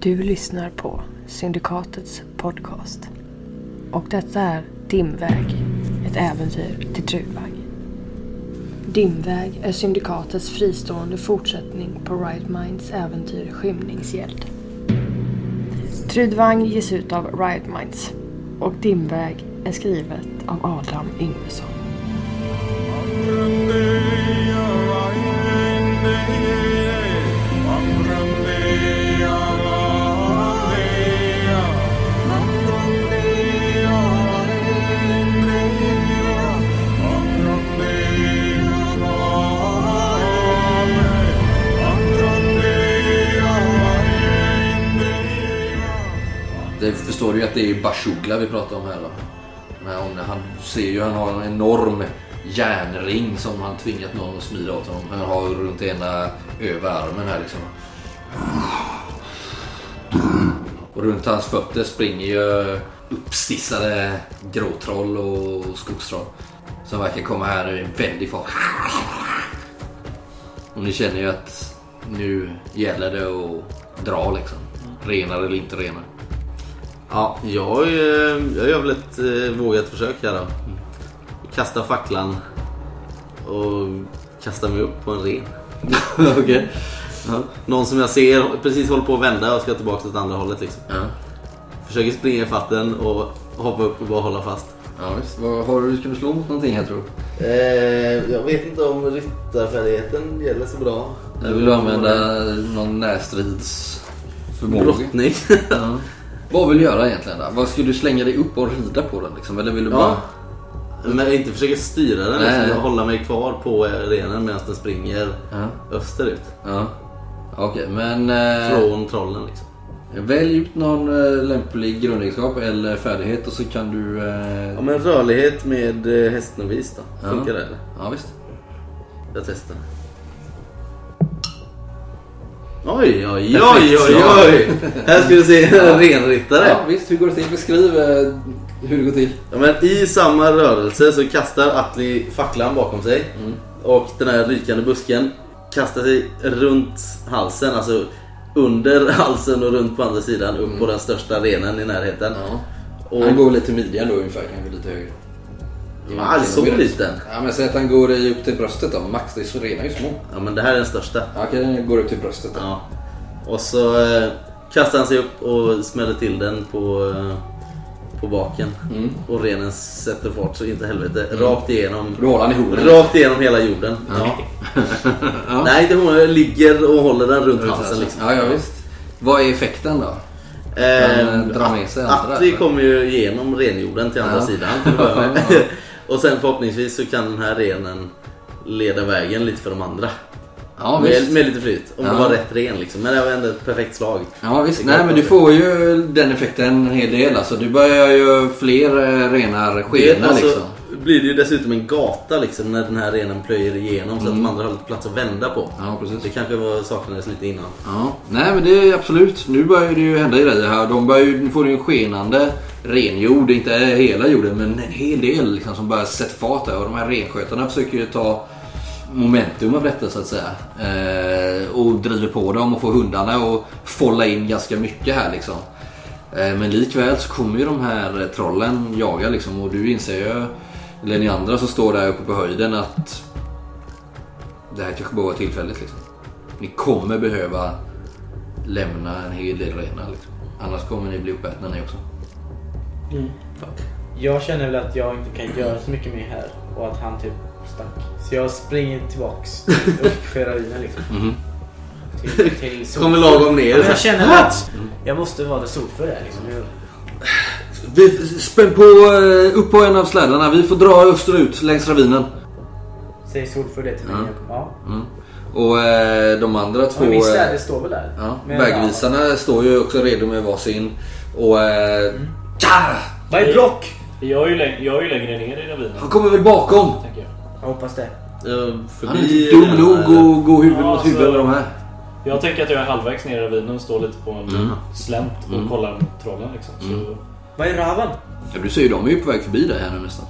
Du lyssnar på Syndikatets podcast. Och detta är Dimväg, ett äventyr till Trudvang. Dimväg är Syndikatets fristående fortsättning på Right Minds äventyr Skymningsgäld. Trudvang ges ut av Riot Minds och Dimväg är skrivet av Adam Yngvesson. Förstår du ju att det är Bashugla vi pratar om här då. Men han ser ju han har en enorm järnring som han tvingat någon att smida åt honom. Han har runt ena över armen här liksom. Och runt hans fötter springer ju uppstissade gråtroll och skogstroll. Som verkar komma här i en väldig fart. Och ni känner ju att nu gäller det att dra liksom. Renar eller inte renar. Ja, jag, jag gör väl ett eh, vågat försök här då. Kastar facklan och kastar mig upp på en ren. Okej. Ja. Någon som jag ser precis håller på att vända och ska tillbaka åt andra hållet liksom. Ja. Försöker springa i fatten och hoppa upp och bara hålla fast. Ja, visst. Vad, har du, ska du slå mot någonting här tror du? Eh, jag vet inte om ryttarfärdigheten gäller så bra. Eller vill du använda någon närstridsförmåga? Brottning. Ja. Vad vill du göra egentligen? Då? Vad ska du slänga dig upp och rida på den? Liksom? Eller vill du bara... ja. Men inte försöka styra den, Nej. liksom, hålla mig kvar på renen medan den springer Ja. österut. ja. Okej, men... Eh, Från trollen liksom. välj ut någon eh, lämplig grundegenskap eller färdighet och så kan du... Eh, Ja men rörlighet med eh, hästnovis då. Ja. Funkar det eller? ja, visst. Jag testar. Oj, oj, oj, oj, oj! Här ska vi se en renryttare. Ja, visst. Hur går det till? Beskriv eh, hur det går till. Ja, men I samma rörelse så kastar Atli facklan bakom sig. Mm. Och den här rykande busken kastar sig runt halsen. Alltså under halsen och runt på andra sidan upp på den största renen i närheten. Mm. Ja. Och, Han går till midjan då ungefär, kanske lite högre. Ah, så liten? Ja, men säg att han går upp till bröstet då. Max, det är så rena ju små. Ja men det här är den största. Ja, Okej, den går upp till bröstet då. Ja. Och så eh, kastar han sig upp och smäller till den på, eh, på baken. Mm. Och renen sätter fart så inte helvete. Rakt igenom. Håller han i hornen. Rakt igenom hela jorden. Ja. Ja. Nej, inte hon ligger och håller den runt halsen liksom. Ja, ja visst. Vad är effekten då? Eh, Den drar med sig Atli kommer ju igenom renjorden till andra Ja. sidan. och sen förhoppningsvis så kan den här renen leda vägen lite för de andra. Ja, med, med lite flyt. Om Ja. det var rätt ren liksom. Men det var ändå ett perfekt slag. Ja visst, nej men du får ju den effekten en hel del alltså. Du börjar ju fler eh, renar skena alltså, liksom. Blir det ju dessutom en gata liksom när den här renen plöjer igenom så att de andra har lite plats att vända på. Mm. Ja precis. Det kanske var saknades lite innan. Ja, nej men det är absolut. Nu börjar det ju hända grejer här. De börjar ju, nu får ju en skenande renjord. Inte hela jorden men en hel del liksom, som börjar sätta fart där. Och de här renskötarna försöker ju ta momentum av detta så att säga. Eh, och driver på dem och får hundarna att folla in ganska mycket här liksom. Eh, men likväl så kommer ju de här trollen jaga liksom. Och du inser ju, eller ni andra som står där uppe på höjden att det här kanske bara var tillfälligt liksom. Ni kommer behöva lämna en hel del renar liksom. Annars kommer ni bli uppätna ni också. Jag känner väl att jag inte kan göra så mycket mer här och att han typ stack. Så jag springer tillbaks upp för ravinen liksom. Mhm. Till, till Kommer lagom ner. Ja, men jag känner att jag måste vara där solför där liksom. Jag- Vi spänn på, eh, upp på en av slädarna. Vi får dra österut längs ravinen. Säg solför det till mig. Ja. Mm. Och eh, de andra två... Men min eh, släde står väl där? Ja, vägvisarna står ju också redo med varsin. Och... Eh, tja! Vad är block? Jag är ju, läng- jag är ju längre ner i ravinen. Han kommer väl bakom? Tänker jag. Jag hoppas det. Eh, Han är inte dum nog att gå huvud Ja, mot huvud så- med de här. jag tänker att jag är halvvägs ner i ravinen och står lite på en Mm. slänt och Mm. kollar mot trollen. Liksom. Så, Vad är raven? Ja, du ser ju, de är ju på väg förbi dig här nu nästan.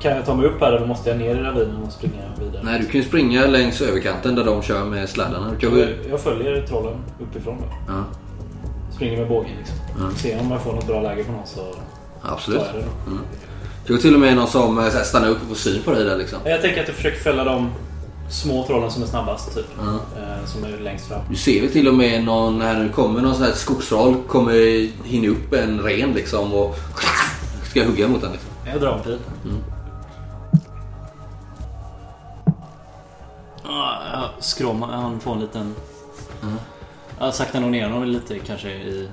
kan jag ta mig upp här eller måste jag ner i ravinen och springa vidare? Nej, du kan ju springa längs överkanten där de kör med slädarna. Du kan. Jag, jag följer trollen uppifrån. Då. Ja. springer med bågen liksom. Mm. Ser om jag får något bra läge på någon så Absolut. tar jag det då. Det var till och med någon som eh, stannar upp och får syn på dig där liksom. Jag tänker att jag försöker fälla de små trollen som är snabbast typ. Ja. Eh, som är längst fram. Du ser väl till och med någon, när det kommer någon sån här skogstroll, kommer hinna upp en ren liksom och ska hugga mot den liksom. Jag drar en pil. Jag skråmar. Han får en liten... Jag saktar nog ner honom lite kanske i...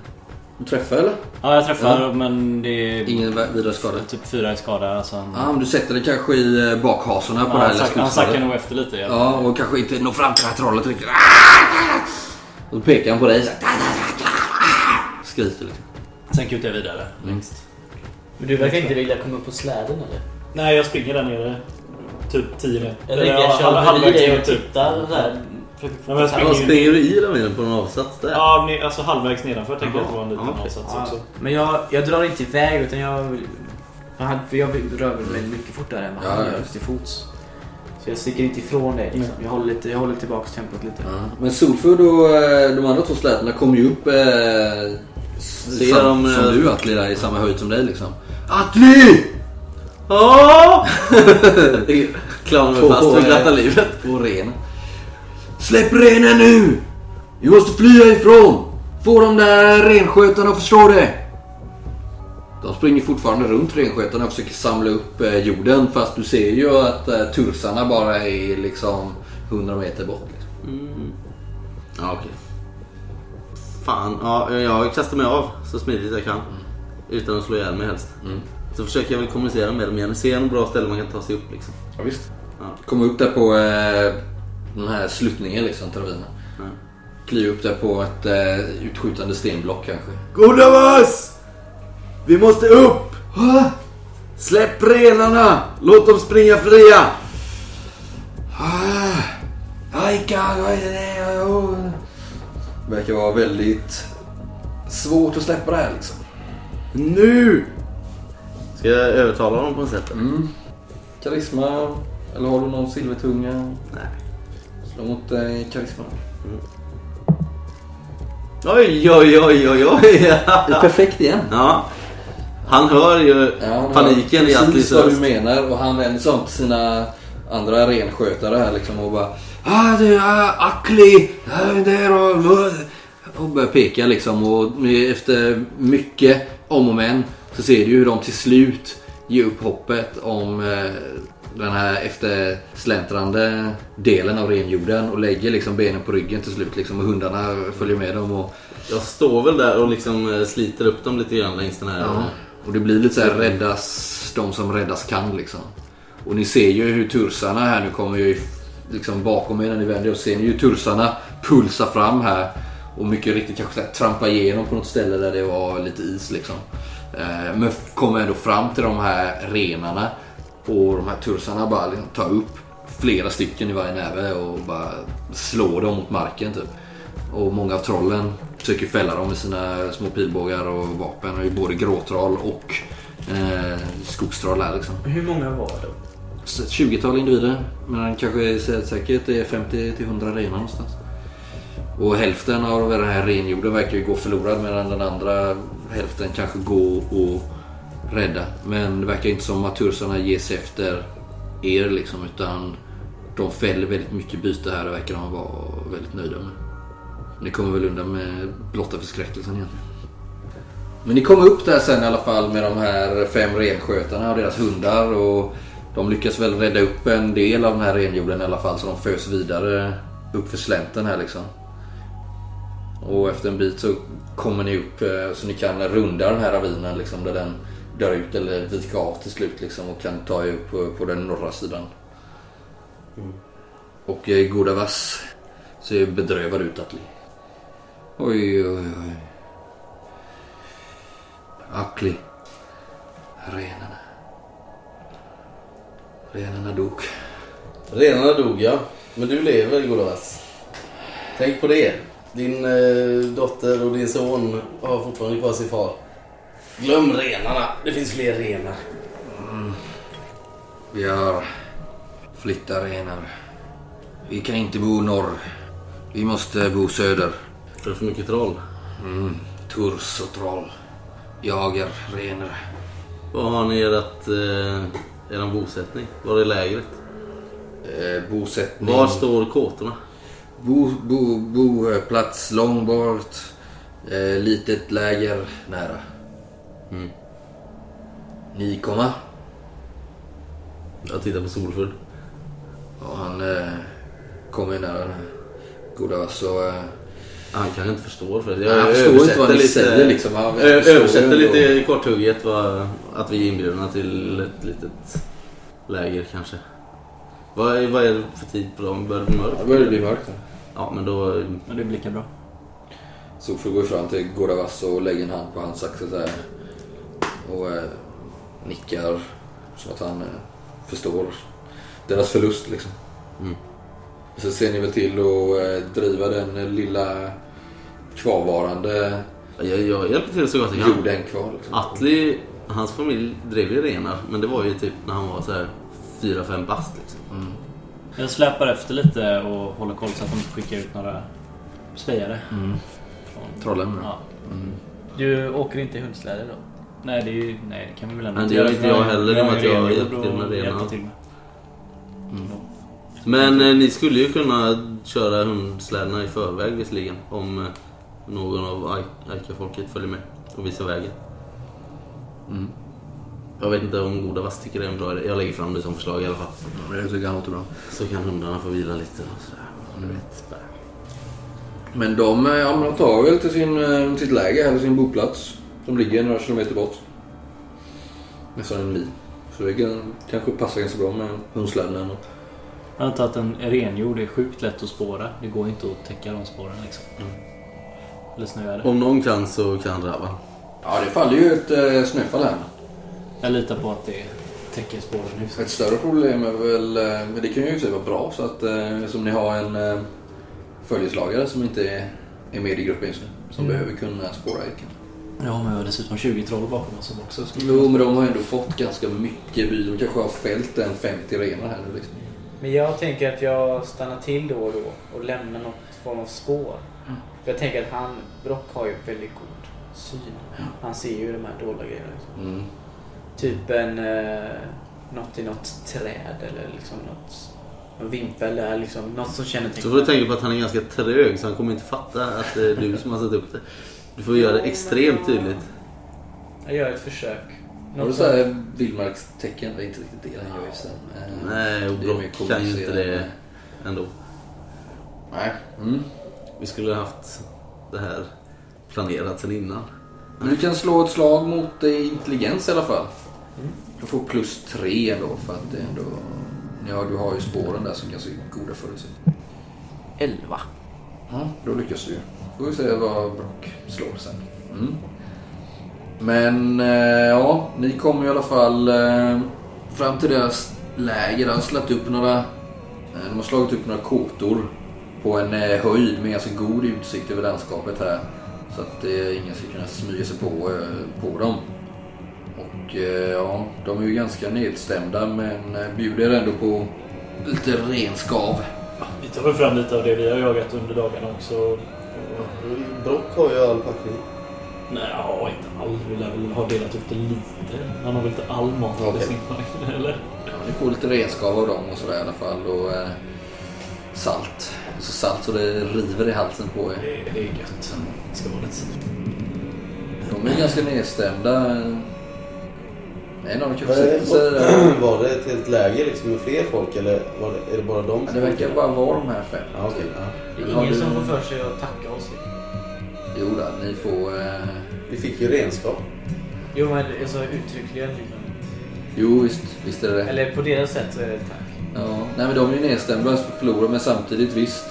Du träffar eller? Ja, jag träffar men det är Ingen vidare skada? typ fyra i skada. Alltså han... Ja, men du sätter det kanske i eh, bakhasorna på Ja, det här lilla han sackar nog efter lite. Ja, och kanske inte når fram till det här trollet riktigt. Och då pekar han på dig. Skriker liksom. Sen kutar jag vidare längst. Men du verkar inte vilja komma upp på släden eller? Nej, jag springer där nere. Typ 10 meter. Jag ja, jag kör halv- dig och ner, typ. tittar Nej, men jag Ja, springer springer du i lavinen på någon avsats där? Ja, alltså halvvägs nedanför tänker jag att det var en liten okej. avsats Ja, också. men jag, jag drar inte iväg utan jag... För jag rör mig mycket fortare än vad han Ja, ja. gör till fots. Så jag sticker inte ifrån dig liksom. Jag håller, lite, jag håller tillbaka tempot lite. Ja. Men Solfur och eh, de andra två slätorna kommer ju upp eh, Ser sam, de, som eh, du Atli där i samma höjd som dig liksom. Atli! Ja! Två är fast på, för eh, glatta livet. Två renen. Släpp renen nu! Vi måste flyga ifrån! Få de där renskötarna att förstå det! De springer fortfarande runt renskötarna och försöker samla upp eh, jorden fast du ser ju att eh, tursarna bara är liksom 100 meter bort. Liksom. Ja, okej. Fan, ja, jag kastar mig av så smidigt jag kan. Utan att slå ihjäl mig helst. Så försöker jag väl kommunicera med dem igen. Se en bra ställe man kan ta sig upp liksom. Ja, visst. Ja. Komma upp där på eh, den här sluttningen liksom ravinen. Ja. Kliva upp där på ett eh, utskjutande stenblock kanske. Godavas! Vi måste upp! Släpp renarna! Låt dem springa fria! Verkar vara väldigt svårt att släppa det här liksom. Nu! Ska jag övertala dem på något sätt? Mm. Karisma, eller har du någon silvertunga? Nej. Slå mot eh, karisma. Oj, oj, oj, oj, oj! Det är perfekt igen. ja. Han hör ju Ja, han paniken hör i Atlis vad du menar och han vänder sig om till sina andra renskötare här liksom och bara Ah, det är Akli! Där och... Och börjar peka liksom och efter mycket om och men så ser du hur de till slut ger upp hoppet om eh, den här eftersläntrande delen av renjorden och lägger liksom benen på ryggen till slut liksom och hundarna följer med dem och Jag står väl där och liksom eh, sliter upp dem lite grann längs den här... Ja. Och det blir lite så här räddas, de som räddas kan liksom. Och ni ser ju hur tursarna här nu kommer ju liksom bakom er när ni vänder och ser ni ju tursarna pulsa fram här. Och mycket riktigt kanske trampa igenom på något ställe där det var lite is liksom. Eh, Men kommer ändå fram till de här renarna. Och de här tursarna bara liksom tar upp flera stycken i varje näve och bara slår dem mot marken typ. Och många av trollen försöker fälla dem med sina små pilbågar och vapen. Och det är både gråtroll och eh, skogstroll här liksom. Hur många var? Så ett 20-tal individer. Men kanske sä- säkert är 50 till 100 renar någonstans. Och hälften av den här renjorden verkar ju gå förlorad medan den andra hälften kanske gå och rädda. Men det verkar inte som att tursarna ger sig efter er liksom utan de fäller väldigt mycket byte här. Det verkar de vara väldigt nöjda med. Ni kommer väl undan med blotta förskräckelsen egentligen. Men ni kommer upp där sen i alla fall med de här fem renskötarna och deras hundar. Och de lyckas väl rädda upp en del av den här renjorden i alla fall så de fös vidare upp för slänten här liksom. Och efter en bit så kommer ni upp eh, så ni kan runda den här ravinen liksom där den dör ut eller vika av till slut liksom och kan ta er upp på, på den norra sidan. Och eh, Godavas ser bedrövad ut Atli. Oj, oj, oj. Akli. Renarna. Renarna dog. Renarna dog ja. Men du lever Godavas. Tänk på det. Din eh, dotter och din son har fortfarande kvar sin far. Glöm renarna. Det finns fler renar. Vi har flyttat renar. Vi kan inte bo norr. Vi måste bo söder. Det är för mycket troll. Turs och troll. Jagar renar. Var har ni ert, eh, er bosättning? Var är lägret? Eh, bosättning. Var står kåtorna? Bo, bo, boplats långt bort. Eh, litet läger nära. Mm. Ni komma? Jag tittar på Solfull. Ja, han eh, kommer nära den här goda så... Eh, Han kanske inte förstår för det. Nej, han förstår inte vad ni säger, liksom. Han Jag översätter ju lite korthugget vad, att vi är inbjudna till ett litet läger kanske. Vad är, vad är det för tid på dagen? Börjar det bli mörkt? det börjar bli mörkt. Ja, men då... Men det blir lika bra. Sofur går fram till Godavas och lägger en hand på hans axel så här. Och eh, nickar som att han eh, förstår deras förlust liksom. Mm. Så ser ni väl till att eh, driva den eh, lilla kvarvarande Jag, jag hjälper till så gott jag kan. jorden kvar. Liksom. Atli, hans familj drev ju renar, men det var ju typ när han var så här 4-5 bast liksom. Jag släpar efter lite och håller koll så att de inte skickar ut några spejare. Mm. Från... Trollen. Ja. Du åker inte i hundsläde då? Nej, det är ju, nej, det kan vi väl ändå Nej, det gör inte jag heller, i och med att jag har är hjälpt rengjord till med hjälper till med. Men eh, ni skulle ju kunna köra hundslädarna i förväg visserligen. Om eh, någon av Ai- Aika-folket följer med och visar vägen. Mm. Jag vet inte om Goda Vass tycker det är en bra idé. Jag lägger fram det som förslag i alla fall. Ja, Det tycker han låter bra. Så kan hundarna få vila lite och sådär. Vet. Men de, eh, ja, de tar väl till sin, eh, sitt läger eller sin boplats. Som ligger några kilometer bort. Nästan en mil. Så det kan, kanske passar ganska bra med hundsläden. och- Jag antar att en renjord är sjukt lätt att spåra. Det går inte att täcka de spåren liksom. Eller snöar det. Om någon kan så kan Rava. Ja, det faller ju ett eh, snöfall här. Jag litar på att det täcker spåren hyfsat. Ett större problem är väl, eh, men det kan ju i vara bra så att eh, som ni har en eh, följeslagare som inte är, är med i gruppen just nu. Som Mm. behöver kunna spåra älgen. Ja, men vi har dessutom 20 troll bakom oss som också. Jo, men de har ändå fått ganska mycket by. De kanske har fällt en 50 renar här nu liksom. Men jag tänker att jag stannar till då och då och lämnar något form av spår. För jag tänker att han, Brock har ju väldigt god syn. Han ser ju de här dolda grejerna. Liksom. Mm. Typ en... Eh, något i något träd eller liksom något... En vimpel där liksom. Något som Så kännetecknar... får du tänka på att han är ganska trög så han kommer inte fatta att det är du som har satt upp det. Du får göra det extremt tydligt. Jag gör ett försök. Har du så här vildmarkstecken? Det är inte riktigt det han gör just den. Eh, Nej, och det är mer Brock kan ju inte det ändå. Nej. Mm. Vi skulle ha haft det här planerat sen innan. Men du kan slå ett slag mot eh, intelligens i alla fall. Du får plus tre ändå för att det ändå... Ja, du har ju spåren där som ganska goda förutsättningar. 11. Ja, då lyckas du ju. Får vi se vad Brock slår sen. Mm. Men eh, ja, ni kommer i alla fall eh, fram till deras läger. De har slagit upp några, eh, de har slagit upp några kotor på en eh, höjd med ganska god utsikt över landskapet här. Så att eh, ingen ska kunna smyga sig på, eh, på dem. Och eh, ja, de är ju ganska nedstämda men bjuder ändå på lite renskav. Vi tar väl fram lite av det vi har jagat under dagarna också. Brock har ju all packning. Nej, ja, inte all. Vi lär väl ha delat upp det lite. Han har väl inte all mat i sin eller? Ja, ni får lite renskav av dem och sådär i alla fall. Och eh, salt. Så salt så det river i halsen på er. Det, det är gött. Skålet. De är ganska nedstämda. En av kanske Var där. det, var det ett helt läger liksom med fler folk eller var det, är det bara de Det verkar bara vara de här fem. Ja, okej. ja. Det är ingen du- som får för sig att tacka oss. Jo då, ni får... Eh, Vi fick ju renskap. Jo men alltså uttryckligen liksom. jo visst, visst är det det. Eller på deras sätt så är det tack. Ja, nej men de är ju nedstämda och förlorar men samtidigt visst.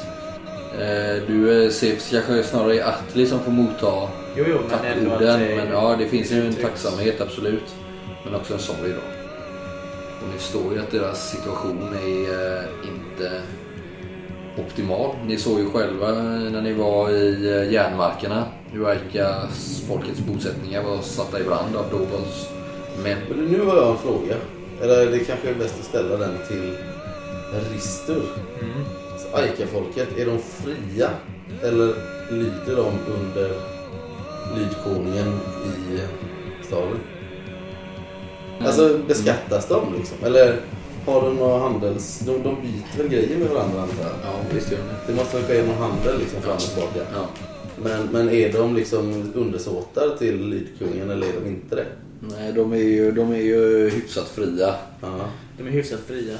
Eh, du eh, ser kanske snarare i Atli som får motta Jo, jo, men ändå att Men ja, det finns ju en tacksamhet absolut. Men också en sorg då. Och ni förstår ju att deras situation är eh, inte optimal. Ni såg ju själva när ni var i eh, järnmarkerna hur Aikas folkets bosättningar var satta i brand av Dobels män. Men nu har jag en fråga. Eller det kanske är bäst att ställa den till Ristur. Mm. Alltså, Aika-folket, är de fria? Eller lyder de under lydkonungen i staden? Alltså beskattas de liksom? Eller har de några handels... De, de byter väl grejer med varandra antar jag? Ja, visst gör de det. Det måste väl ske någon handel liksom fram och tillbaka? Ja. Men, men är de liksom undersåtar till lydkungen eller är de inte det? Nej, de är ju, de är ju hyfsat fria. Ja. De är hyfsat fria.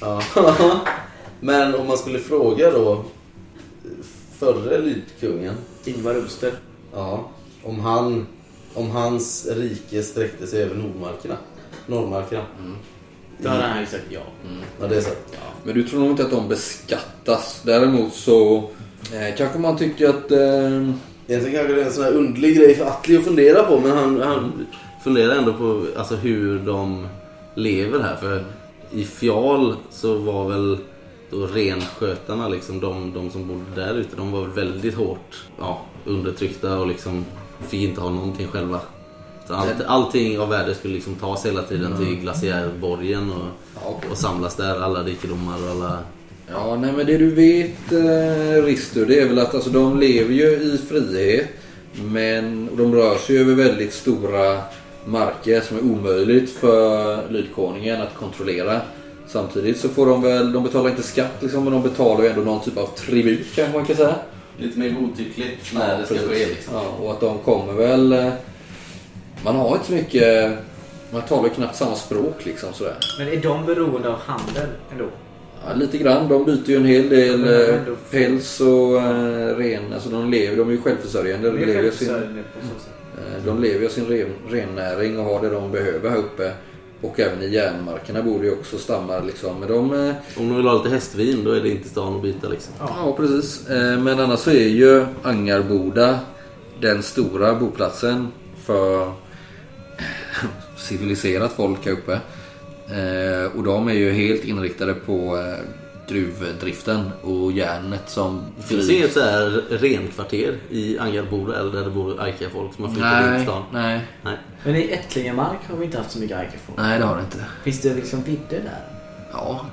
Ja. Men om man skulle fråga då förre lydkungen, Ingvar Ulster. ja, om, han, om hans rike sträckte sig över Nordmarkerna. Norrmarkerna. Då hade han ju sagt ja. Ja, det är så. Men du tror nog inte att de beskattas. Däremot så eh, kanske man tycker att... Eh, Egentligen kanske det är en sån här underlig grej för Atli att fundera på men han, han funderar ändå på alltså, hur de lever här. För i Fjal så var väl då renskötarna, liksom, de, de som bodde där ute, de var väl väldigt hårt ja, undertryckta och liksom fick inte ha någonting själva. Allt, allting av värde skulle liksom tas hela tiden till glaciärborgen och, ja, och samlas där, alla rikedomar och alla... Ja, nej men det du vet eh, Risto, det är väl att alltså, de lever ju i frihet. Men och de rör sig över väldigt stora marker som är omöjligt för lydkonungen att kontrollera. Samtidigt så får de väl, de betalar inte skatt liksom, men de betalar ju ändå någon typ av tribut kanske man kan säga. Lite mer godtyckligt när det ska precis. ske liksom. Ja, och att de kommer väl... Man har inte så mycket... Man talar knappt samma språk liksom sådär. Men är de beroende av handel ändå? Ja, lite grann. De byter ju en hel del eh, ändå- päls och eh, ren. Alltså de lever, de är ju självförsörjande. De lever sin, eh, de lever ju sin ren, rennäring och har det de behöver här uppe. Och även i järnmarkerna bor det ju också stammar liksom. Men de... eh, Om de vill ha lite hästvin då är det inte stan att byta liksom. Ja, precis. Eh, Men annars så är ju Angarboda den stora boplatsen för civiliserat folk här uppe. Eh, Och de är ju helt inriktade på eh, gruvdriften och järnet som Det finns inget så här renkvarter i Angarboda eller där det bor Aika-folk som har flyttat in Nej, stan. nej, Nej. Men i Ättlingemark har vi inte haft så mycket Aikafolk. nej det har det inte. Finns det liksom vidder där? Ja,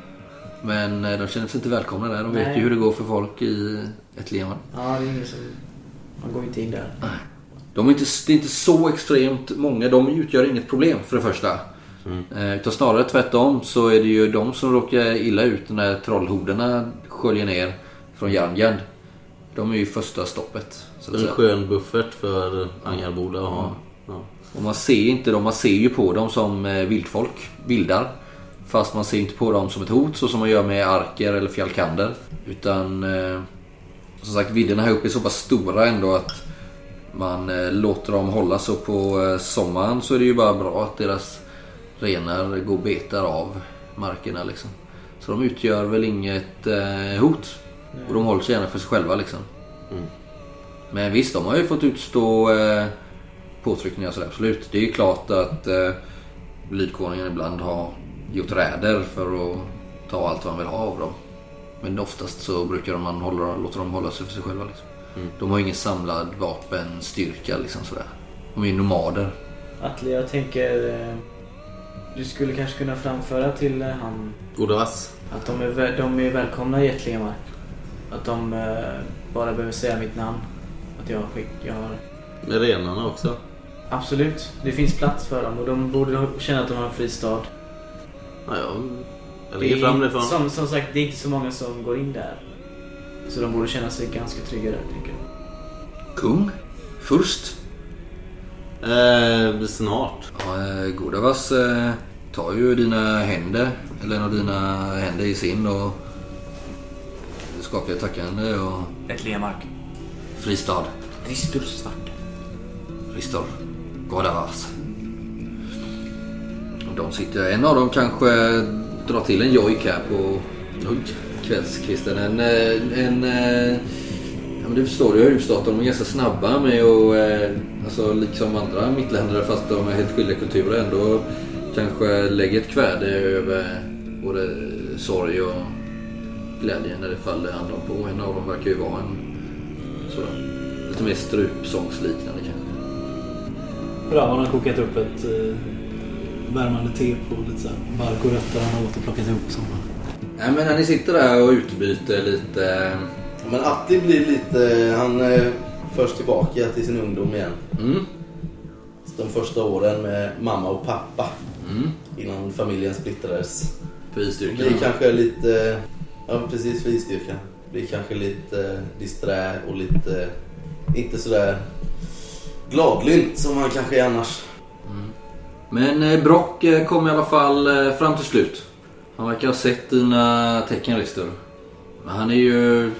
men eh, de känner sig inte välkomna där. De vet Nej. ju hur det går för folk i levande. Ja, det är ingen som... Man går inte in där. De är inte, det är inte så extremt många. De utgör inget problem för det första. Eh, Utan snarare tvärtom så är det ju de som råkar illa ut när trollhorderna sköljer ner från Järngärd. De är ju första stoppet. Så En skön buffert för Angarboda att ha. Ja. Och man ser inte dem, man ser ju på dem som eh, vildfolk, vildar. Fast man ser inte på dem som ett hot så som man gör med arker eller fjallkander. Utan eh, som sagt vidderna här uppe är så pass stora ändå att man eh, låter dem hålla så på eh, sommaren så är det ju bara bra att deras renar går och betar av markerna liksom. Så de utgör väl inget eh, hot. Och de håller sig gärna för sig själva liksom. Men visst, de har ju fått utstå eh, påtryckningar så absolut. Det är ju klart att eh, lydkonungen ibland har gjort räder för att ta allt vad han vill ha av dem. Men oftast så brukar man hålla, låta dem hålla sig för sig själva. Liksom. De har ingen samlad vapenstyrka liksom sådär. De är ju nomader. Atle, jag tänker... eh, Du skulle kanske kunna framföra till eh, han Godavass. att de är, de är välkomna i Ättlingemark. Att de eh, bara behöver säga mitt namn. Att jag, skick, jag har... Med renarna också. Absolut, det finns plats för dem och de borde känna att de har en fristad. Ja, jag, lägger är fram det inte- från... som, som sagt, det är inte så många som går in där. Så de borde känna sig ganska trygga där, tänker jag. Kung? Först? Eh, snart. Ja, eh, Godavas eh, tar ju dina händer, eller en av dina händer i sin och skakar tackande och Ättlingemark. fristad. Ristur svart. Ristor. Godavas. De sitter, en av dem kanske drar till en jojk här på kvällskvisten. En, eh, en, eh, ja, men det förstår du, jag har ju förstått de är ganska snabba med att, eh, alltså liksom andra mittländare fast de är helt skilda kulturer ändå kanske lägger ett kväde över både sorg och glädje när det faller andra på. En av dem verkar ju vara en sådan, lite mer strupsångsliknande kanske. Ravan har kokat upp ett eh, värmande te på lite så här bark och rötter han har återplockat ihop. Som. Nej men när ni sitter där och utbyter lite... Men Atti blir lite... Han eh, förs tillbaka till sin ungdom igen. Mm. De första åren med mamma och pappa Mm. innan familjen splittrades. För Det isstyrkan. blir kanske lite, ja precis för isstyrkan. Blir kanske lite disträ och lite, inte sådär gladlynt som man kanske är annars. Men eh, Brock eh, kom i alla fall eh, fram till slut. Han verkar ha sett dina tecken Rister. Men han är ju...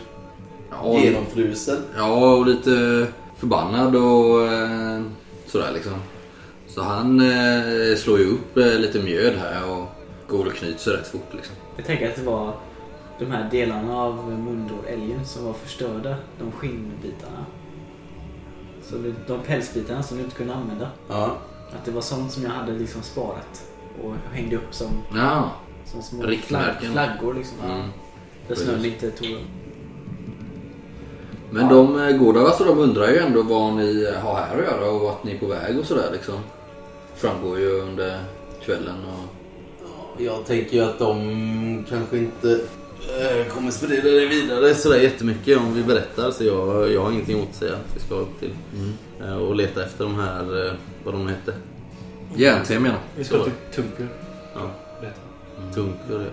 Ja, Genomfrusen. ja, och lite förbannad och eh, sådär liksom. Så han eh, slår ju upp eh, lite mjöd här och går och knyter sig rätt fort liksom. Jag tänker att det var de här delarna av Mundor-älgen som var förstörda. De skinnbitarna. Så det, de pälsbitarna som du inte kunde använda. Ja. Att det var sånt som jag hade liksom sparat. Och hängde upp som, Ja. Som små Riktmärken. flagg, flaggor liksom. Mm. Där snön inte tog. Men de eh, Gårdar, alltså de undrar ju ändå vad ni har här att göra och vart ni är på väg och sådär liksom. Framgår ju under kvällen och... Jag tänker ju att de kanske inte eh, kommer sprida det vidare sådär jättemycket om vi berättar. Så jag, jag har ingenting emot att säga att vi ska upp till eh, och leta efter de här, vad de hette. Järntemjarna. Vi ska Så. till Tunker. Ja. Tunker, ja.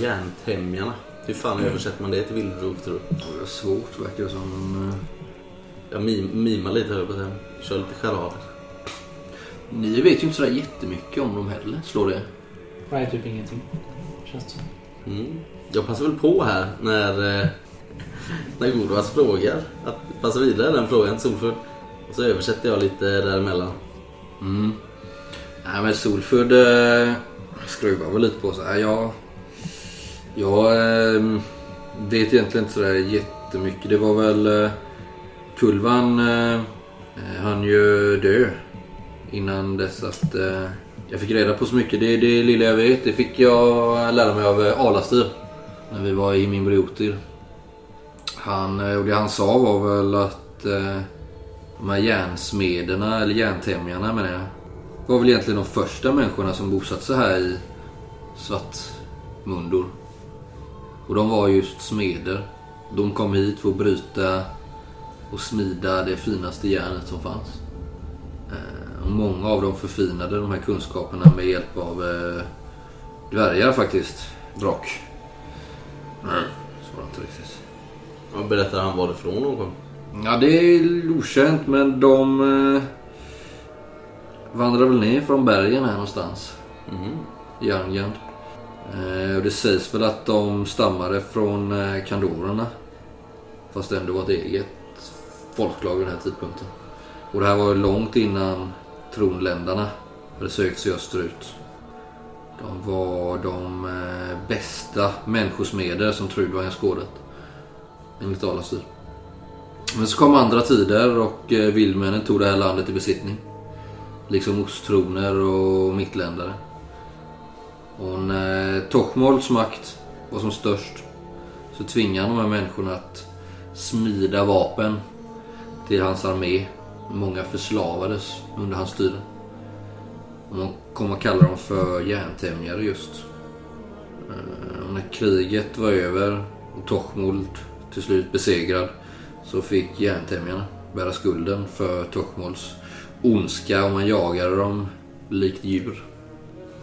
Järntämjarna. Hur fan översätter man det till vildrok tror du? Det var svårt verkar det som. eh, Jag mim, mimar lite höll på att. Kör lite charader. Ni vet ju inte sådär jättemycket om dem heller. Slår det? Nej, typ ingenting. Känns det som. Mm. Jag passar väl på här när, eh, när Godvars frågar att passa vidare den frågan till. Och så översätter jag lite däremellan. Mm. Nej men Solfudd eh, skruvar väl lite på sig. Jag, jag eh, vet egentligen inte sådär jättemycket. Det var väl eh, Kulvan eh, eh han ju dö innan dess att eh, jag fick reda på så mycket. Det, det lilla jag vet det fick jag lära mig av eh, Alastyr när vi var i Mimbriotir. Han, eh, och det han sa var väl att de här järnsmederna, eller järntämjarna menar jag, var väl egentligen de första människorna som bosatte sig här i Svartmundor. Och de var just smeder. De kom hit för att bryta och smida det finaste järnet som fanns. Eh, Och många av dem förfinade de här kunskaperna med hjälp av eh, dvärgar faktiskt. Brock. Nej, så var det inte riktigt. Vad berättar han varifrån de kom? Ja, det är okänt men de eh, vandrar väl ner från bergen här någonstans. Mhm. i Järngand. Eh, och det sägs väl att de stammade från eh, kandorerna. Fast ändå var ett eget folklag vid den här tidpunkten. Och det här var ju långt innan tronländarna hade sökt sig österut. De var de eh, bästa människosmeder som Trudvang skådat. Enligt Alastyr. Men så kom andra tider och eh, vildmännen tog det här landet i besittning. Liksom osttroner och mittländare. Och när Tochmolds makt var som störst så tvingade han de här människorna att smida vapen till hans armé. Många förslavades under hans styre. Och man kom att kalla dem för järntämjare just. Eh, och när kriget var över och Tochmold till slut besegrad så fick järntämjarna bära skulden för Tochmolds ondska och man jagade dem likt djur.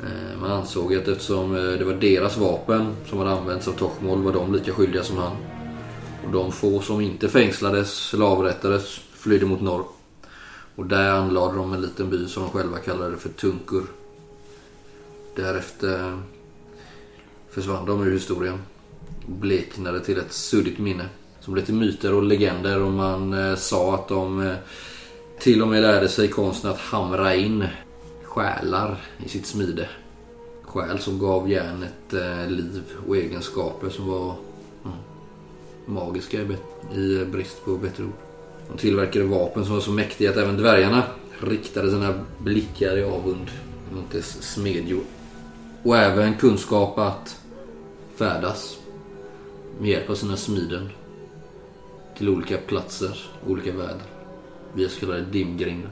Eh, man ansåg att eftersom eh, det var deras vapen som hade använts av Tochmol var de lika skyldiga som han. Och de få som inte fängslades eller avrättades flydde mot norr. Och där anlade de en liten by som de själva kallade för Tunkur. Därefter försvann de ur historien. Och bleknade till ett suddigt minne. Som blev till myter och legender och man eh, sa att de till och med lärde sig konsten att hamra in själar i sitt smide. Själ som gav järnet eh, liv och egenskaper som var mm, magiska i, i brist på bättre ord. De tillverkade vapen som var så mäktiga att även dvärgarna riktade sina blickar i avund mot dess smedjor. Och även kunskap att färdas med hjälp av sina smiden till olika platser, olika väder via så kallade dimgrinder.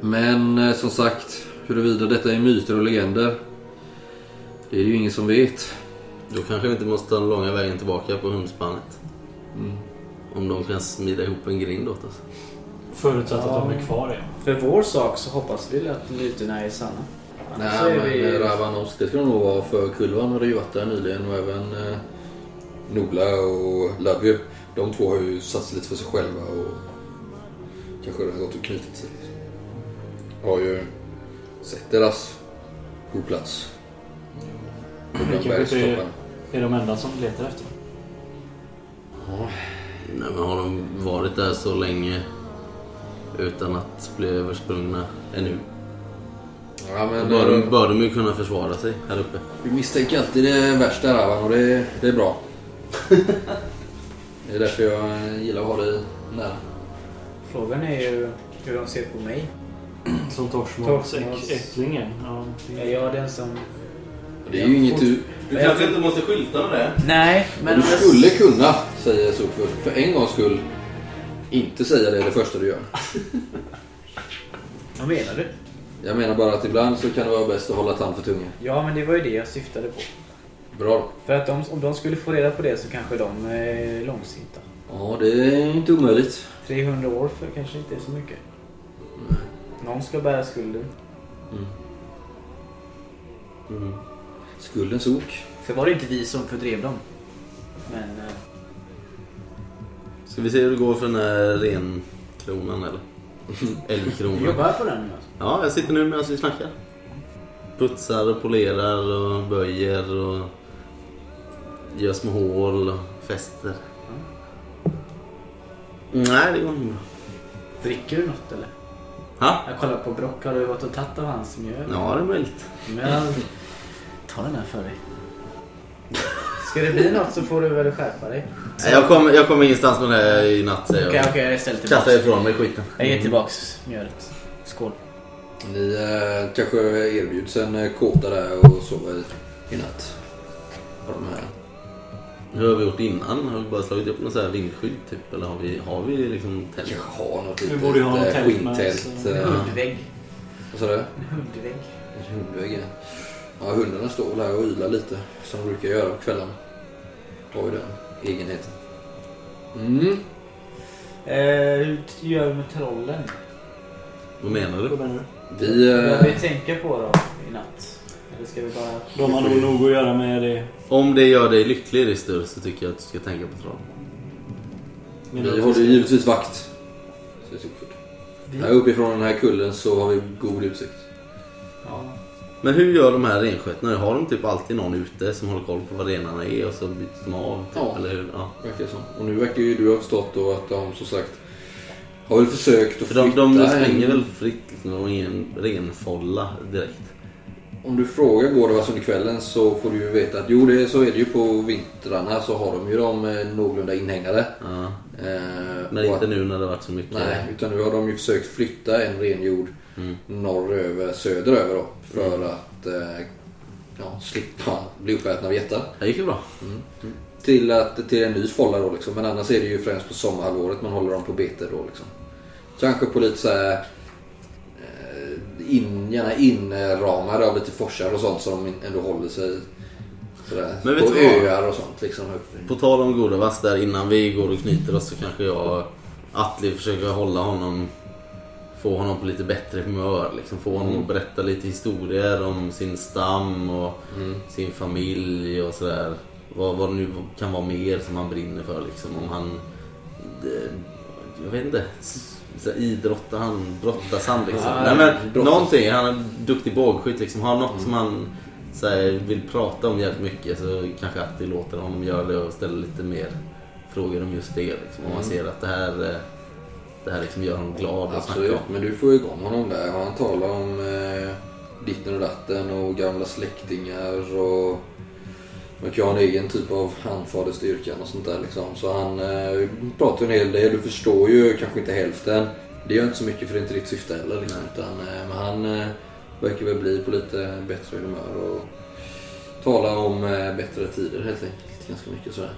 Men eh, som sagt, huruvida detta är myter och legender, det är det ju ingen som vet. Då kanske vi inte måste ta den långa vägen tillbaka på hundspannet. Om de kan smida ihop en grind åt oss. Förutsatt att de är kvar igen. För vår sak så hoppas vi att myterna är sanna. Annars Nej, är men vi... vi... Ravanos, det ska nog vara för Kulvan har ju varit där nyligen och även eh, Nola och Lavio. De två har ju satt sig lite för sig själva och kanske har gått och knutit sig. Har ju sett deras boplats. Det kanske inte är, de enda som letar efter dem. Nej, men har de varit där så länge utan att bli översprungna ännu? Ja, Då men bör, eh, de, bör de ju kunna försvara sig här uppe. vi misstänker alltid det värsta Ravan och det, det är bra. det är därför jag gillar att ha dig nära. Frågan är ju hur de ser på mig. Som Torsmåls Torsmåls- äck- ättling. Ja. Är jag den som... Det är ju inget du... Du kanske inte måste skylta med det? Nej, men... du skulle kunna, säger Solfull, för en gångs skull inte säga det det första du gör. Vad menar du? Jag menar bara att ibland så kan det vara bäst att hålla tand för tunga. Ja, men det var ju det jag syftade på. Bra. För att de, om de skulle få reda på det så kanske de är långsinta. Ja, det är inte omöjligt. 300 år för kanske inte är så mycket. Någon ska bära skulden. Mm. Skuldens ok. För var det inte vi som fördrev dem? Men... eh, Ska vi se hur det går för den här renkronan eller? Älgkronan. jobbar på den nu alltså. Ja, jag sitter nu medan vi snackar. Putsar och polerar och böjer och gör små hål och fäster. Nej, det går inte bra. Dricker du något eller? Ha? Jag kollar på Brock. Har du gått och tagit av hans mjöl? Ja, det är möjligt. Men ta den här för dig. Ska det bli något så får du väl skärpa dig. Nej, Jag kommer jag kommer ingenstans med det här i natt säger Okej, jag. okej, jag ställer Kastar tillbaks. ifrån mig skiten. Jag ger tillbaks mjölet. Skål. Ni eh, kanske erbjuds en eh, kåta där och sova i, natt. Av de här. Hur har vi gjort innan? Har vi bara slagit upp något så här vindskydd typ? Eller har vi, har vi liksom tält? Kanske har något litet borde ha något eh, tält med skinntält. oss. eh, Hundvägg. Vad sa du? En hundvägg. En hundvägg ja. Ja, hundarna står väl här och ylar lite. Som de brukar göra på kvällarna. Har ju den egenheten. Mm. Eh, hur gör vi med trollen? Vad menar du? Vad menar du? Vi... Vad Eh, vi tänka på då i natt? Ska vi bara... De har nog nog att göra med det. Om det gör dig lycklig Ristur så tycker jag att du ska tänka på troll. Vi håller givetvis vakt. säger Solfrid. Här uppifrån den här kullen så har vi god utsikt. Ja. Men hur gör de här renskötarna? Har de typ alltid någon ute som håller koll på vad renarna är och så byts de av? Typ, Ja. Eller hur? Ja. Verkar det som. Och nu verkar ju du ha förstått då att de som sagt har väl försökt att För de, flytta de en- springer väl fritt liksom, och ingen renfolla direkt? Om du frågar går det alltså under kvällen så får du ju veta att jo det, så är det ju på vintrarna så har de ju dem eh, någorlunda inhägnade. Ja. Eh, Men inte att- nu när det varit så mycket. Nej, utan nu har de ju försökt flytta en renjord Mm. norröver, söderöver då. För att eh, ja, slippa bli uppätna av jättar. Det gick ju bra. Till, att, till en ny folla då liksom. Men annars är det ju främst på sommarhalvåret man håller dem på bete då liksom. Kanske på lite så här eh, in, gärna inramade av lite forsar och sånt så de ändå håller sig sådär. Men vet på öar och sånt liksom. På tal om goda vass där innan vi går och knyter oss så kanske jag Atli försöker hålla honom Få honom på lite bättre humör liksom. Få honom att berätta lite historier om sin stam och sin familj och sådär. Vad, vad det nu kan vara mer som han brinner för liksom. Om han... eh, Jag vet inte. Så idrottar han? Brottas han liksom? Nej, men brottas. någonting. Han är duktig bågskytt liksom. Har något som han så här, vill prata om jävligt mycket så kanske Atti låter honom göra det och ställa lite mer frågor om just det. Liksom. Om man ser att det här, eh, det här liksom gör honom glad att snacka Absolut, om. men du får igång honom där. Han talar om eh, ditten och datten och gamla släktingar och kan ha en egen typ av handfadersstyrkan och sånt där liksom. Så han eh, pratar ju en hel del. Du förstår ju kanske inte hälften. Det gör inte så mycket för det är inte ditt syfte heller liksom. Utan, eh, men han eh, verkar väl bli på lite bättre humör och tala om eh, bättre tider helt enkelt. Ganska mycket sådär.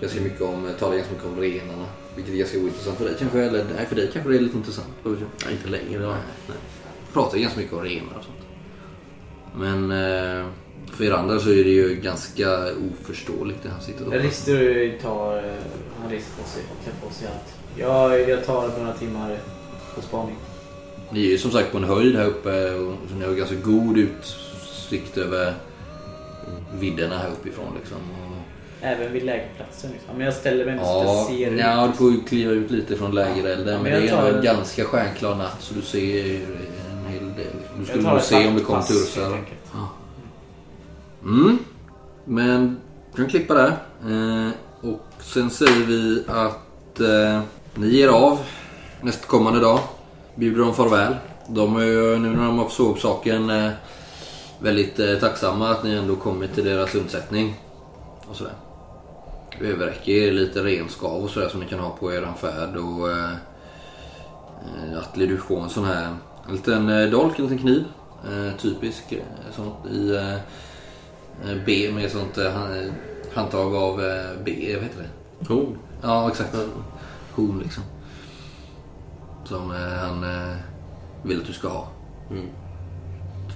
Ganska mycket om, eh, talar ganska mycket om renarna. Vilket är ganska ointressant för dig kanske. Eller nej, för dig kanske det är lite intressant. Nej, inte längre. Ja. Nej. Pratar ganska mycket om renar och sånt. Men eh, För er andra så är det ju ganska oförståeligt det han sitter och... Rister tar... eh, Han reser på sig och klär på sig allt. Jag, jag tar några timmar på spaning. Ni är ju som sagt på en höjd här uppe och så ni har ganska god utsikt över vidderna här uppifrån liksom. Även vid lägerplatsen. Liksom. Men jag ställer mig inte så ja, att jag ser ja, du ut. får ju kliva ut lite från lägerelden Ja, men, men det är ändå en en- ganska stjärnklar natt så du ser en hel del. Du skulle nog se om det kom tursar. helt enkelt. Mm. Men du kan klippa där. Eh, och sen säger vi att eh, ni ger av nästkommande dag. Bjuder dem farväl. De är ju nu när de har fått upp saken eh, väldigt eh, tacksamma att ni ändå kommit till deras undsättning. Och sådär. Vi överräcker er lite renskav och sådär som ni kan ha på er färd. Och, eh, eh Atle du får en sån här en liten eh, dolk, en liten kniv. Eh, typisk eh, sånt i eh, B med sånt eh, han- eh, handtag av eh, B, vad heter det? Horn. Ja, exakt. Horn liksom. Som eh, han eh, vill att du ska ha. Mm.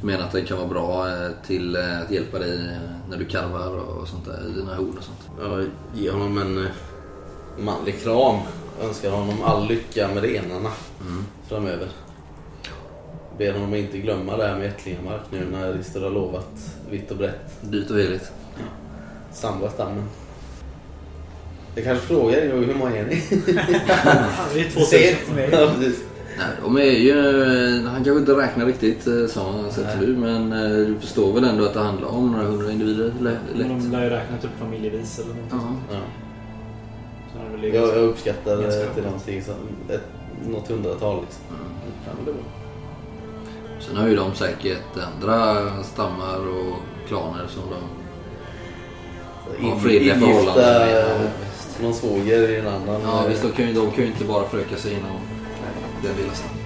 Menar att det kan vara bra eh, till eh, att hjälpa dig eh, när du karvar och sånt där i dina horn och sånt. Jag ger honom en eh, manlig kram. Önskar honom all lycka med renarna framöver. Ber honom att inte glömma det här med Ättlingamark nu när Rister har lovat vitt och brett. Dyrt och heligt. Samla stammen. Jag kanske frågar er hur många är ni? Det är två tusen. ett. Ja, precis. Nej, de är ju... eh, Han kanske inte räknar riktigt så sett du men eh, du förstår väl ändå att det handlar om några hundra individer lä- Men de lätt. lär ju räkna typ familjevis eller någonting. Ja. Ja. Jag, jag uppskattar till någonting som ett, något hundratal liksom. Ja, men det var. Sen har ju de säkert andra stammar och klaner som de har fredliga förhållanden med. eh, Någon svåger i en annan. Ja eh, visst, de kan, ju, de kan ju inte bara föröka sig inom den lilla stammen.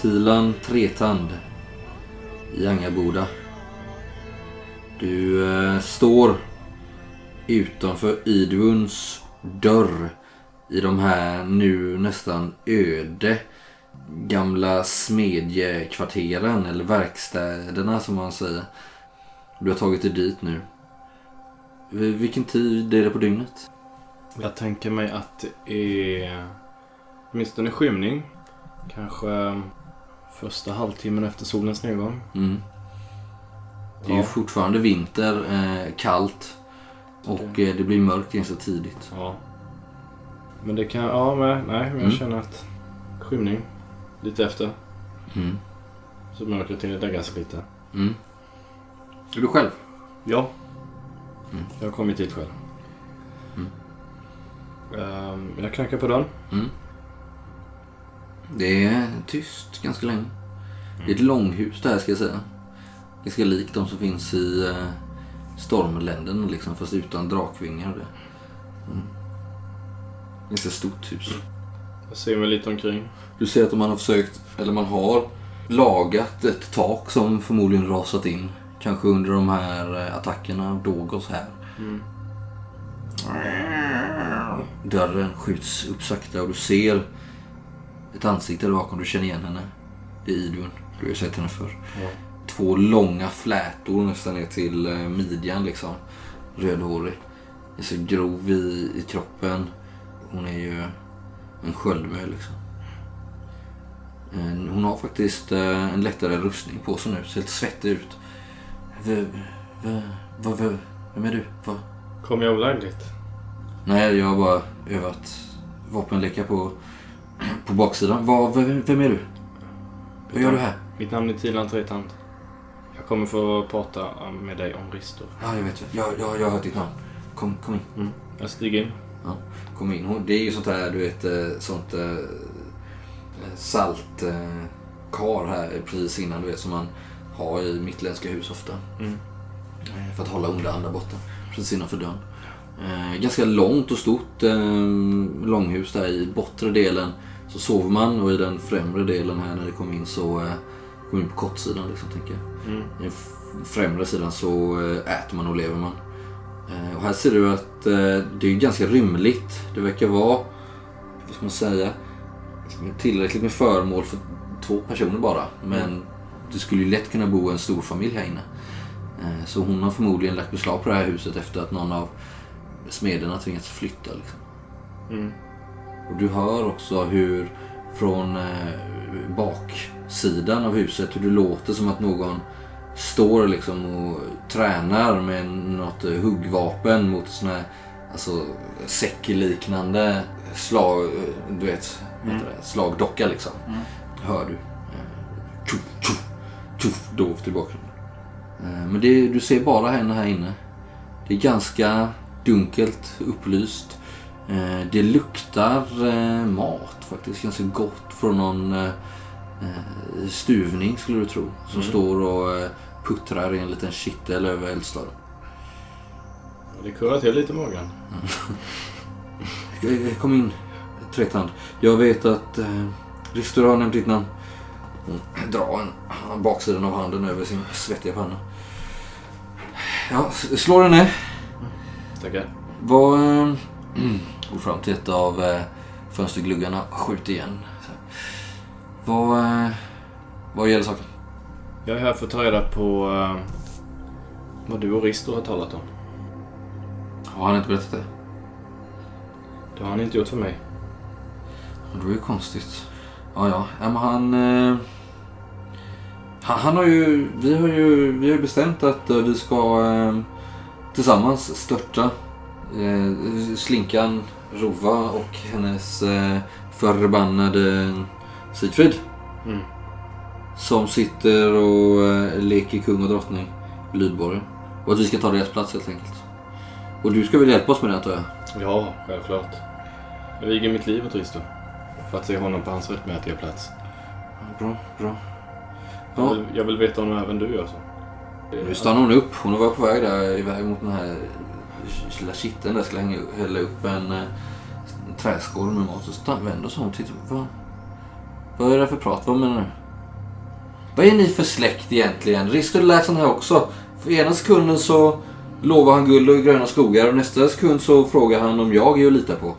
Tilan Tretand i Angaboda. Du eh, står utanför Idvuns dörr i de här nu nästan öde gamla smedjekvarteren eller verkstäderna som man säger. Du har tagit dig dit nu. Vilken tid är det på dygnet? Jag tänker mig att det är åtminstone skymning. Kanske första halvtimmen efter solens nedgång. Mm. Det är ju Ja. fortfarande vinter, eh, kallt och eh, det blir mörkt ganska tidigt. Ja. Men det kan... Ja, men, nej, men jag Mm. känner att skymning. Lite efter. Mm. Så mörkret hinner lägga sig lite. Mm. Är du själv? Ja. Mm. Jag har kommit hit själv. Mm. Ehm, jag knackar på dörren. Mm. Det är tyst ganska länge. Det är ett långhus det här ska jag säga. Ganska likt de som finns i eh, Stormländen liksom, fast utan drakvingar. Det. Mm. Ganska stort hus. Jag ser mig lite omkring. Du ser att man har försökt, eller man har lagat ett tak som förmodligen rasat in. Kanske under de här eh, attackerna av Dogos här. Mm. Dörren skjuts upp sakta och du ser ett ansikte där bakom. Du känner igen henne. Det är Idun. Du har ju sett henne förr. Ja. Två långa flätor nästan ner till eh, midjan liksom. Rödhårig. Är så grov i, i kroppen. Hon är ju en sköldmö liksom. Eh, Hon har faktiskt eh, en lättare rustning på sig nu. Ser helt svettig ut. V, v, v, v, vem är du? Va? Kom jag olagligt? Nej, jag har bara övat vapenlekar på, på baksidan. Vad, vem, är du? Vad gör du här? Mitt namn är Tilan Tretand. Jag kommer få prata med dig om Ristor. Ja, jag vet. Jag, jag, jag har hört ditt namn. Kom, kom in. Mm. Jag stiger in. Kom in. Hon- Det är ju sånt här, du vet, eh, sånt eh, salt kar här precis innan, du vet, som man har i mittländska hus ofta. Mm. För att hålla onda andar borta. Precis innanför dörren. Ganska långt och stort långhus där i bortre delen så sover man och i den främre delen här när det kom in så eh, kom in på kortsidan liksom tänker jag. Mm. I den främre sidan så eh, äter man och lever man. Eh, Och här ser du att eh, det är ganska rymligt. Det verkar vara, vad ska man säga, tillräckligt med föremål för två personer bara. Men det skulle ju lätt kunna bo en stor familj här inne. Eh, Så hon har förmodligen lagt beslag på det här huset efter att någon av smederna tvingats flytta. Liksom. Mm. Och du hör också hur från eh, baksidan av huset hur det låter som att någon står liksom och tränar med något huggvapen mot sån här alltså, säckliknande slag, du vet, det? slagdocka liksom. Hör du. Eh, tjoff, tjoff, tjoff, dovt i bakgrunden. Eh, men det, du ser bara henne här inne. Det är ganska dunkelt upplyst. Eh, Det luktar eh, mat faktiskt. Ganska gott från någon eh, stuvning skulle du tro. Som står och puttrar i en liten kittel över eldstaden. Det kurrar till lite i magen. Eh, Kom in, Tretand. Jag vet att Ristor har nämnt ditt namn. Hon drar en, baksidan av handen över sin svettiga panna. Ja, slå den ner. Tackar. Vad... Eh, går fram till ett av eh, fönstergluggarna och skjuter igen. Så. Vad... Eh, vad gäller saken? Jag är här för att ta reda på eh, vad du och Risto har talat om. Har han inte berättat det? Det har han inte gjort för mig. Det var ju konstigt. Ja, ja. men han... Eh, han, han har ju... Vi har ju, vi har bestämt att eh, vi ska eh, tillsammans störta eh, Slinkan, Rova och hennes eh, förbannade Sigfrid. Mm. Som sitter och eh, leker kung och drottning i Lydborgen. Och att vi ska ta deras plats helt enkelt. Och du ska väl hjälpa oss med det antar jag? Ja, självklart. Jag viger mitt liv åt Risto. För att se honom på hans rättmätiga plats. Bra, bra. Jag Ja. vill, jag vill veta om även du gör så. Nu stannar hon upp. Hon var på väg där iväg mot den här lilla kitteln där skulle hänga, hälla upp en, eh, träskål med mat. Så vände vänder sig om och tittar. Vad, vad är det för prat? Vad menar du? Vad är ni för släkt egentligen? Risto lät sån här också. För ena sekunden så lovar han guld och gröna skogar och nästa sekund så frågar han om jag är att lita på.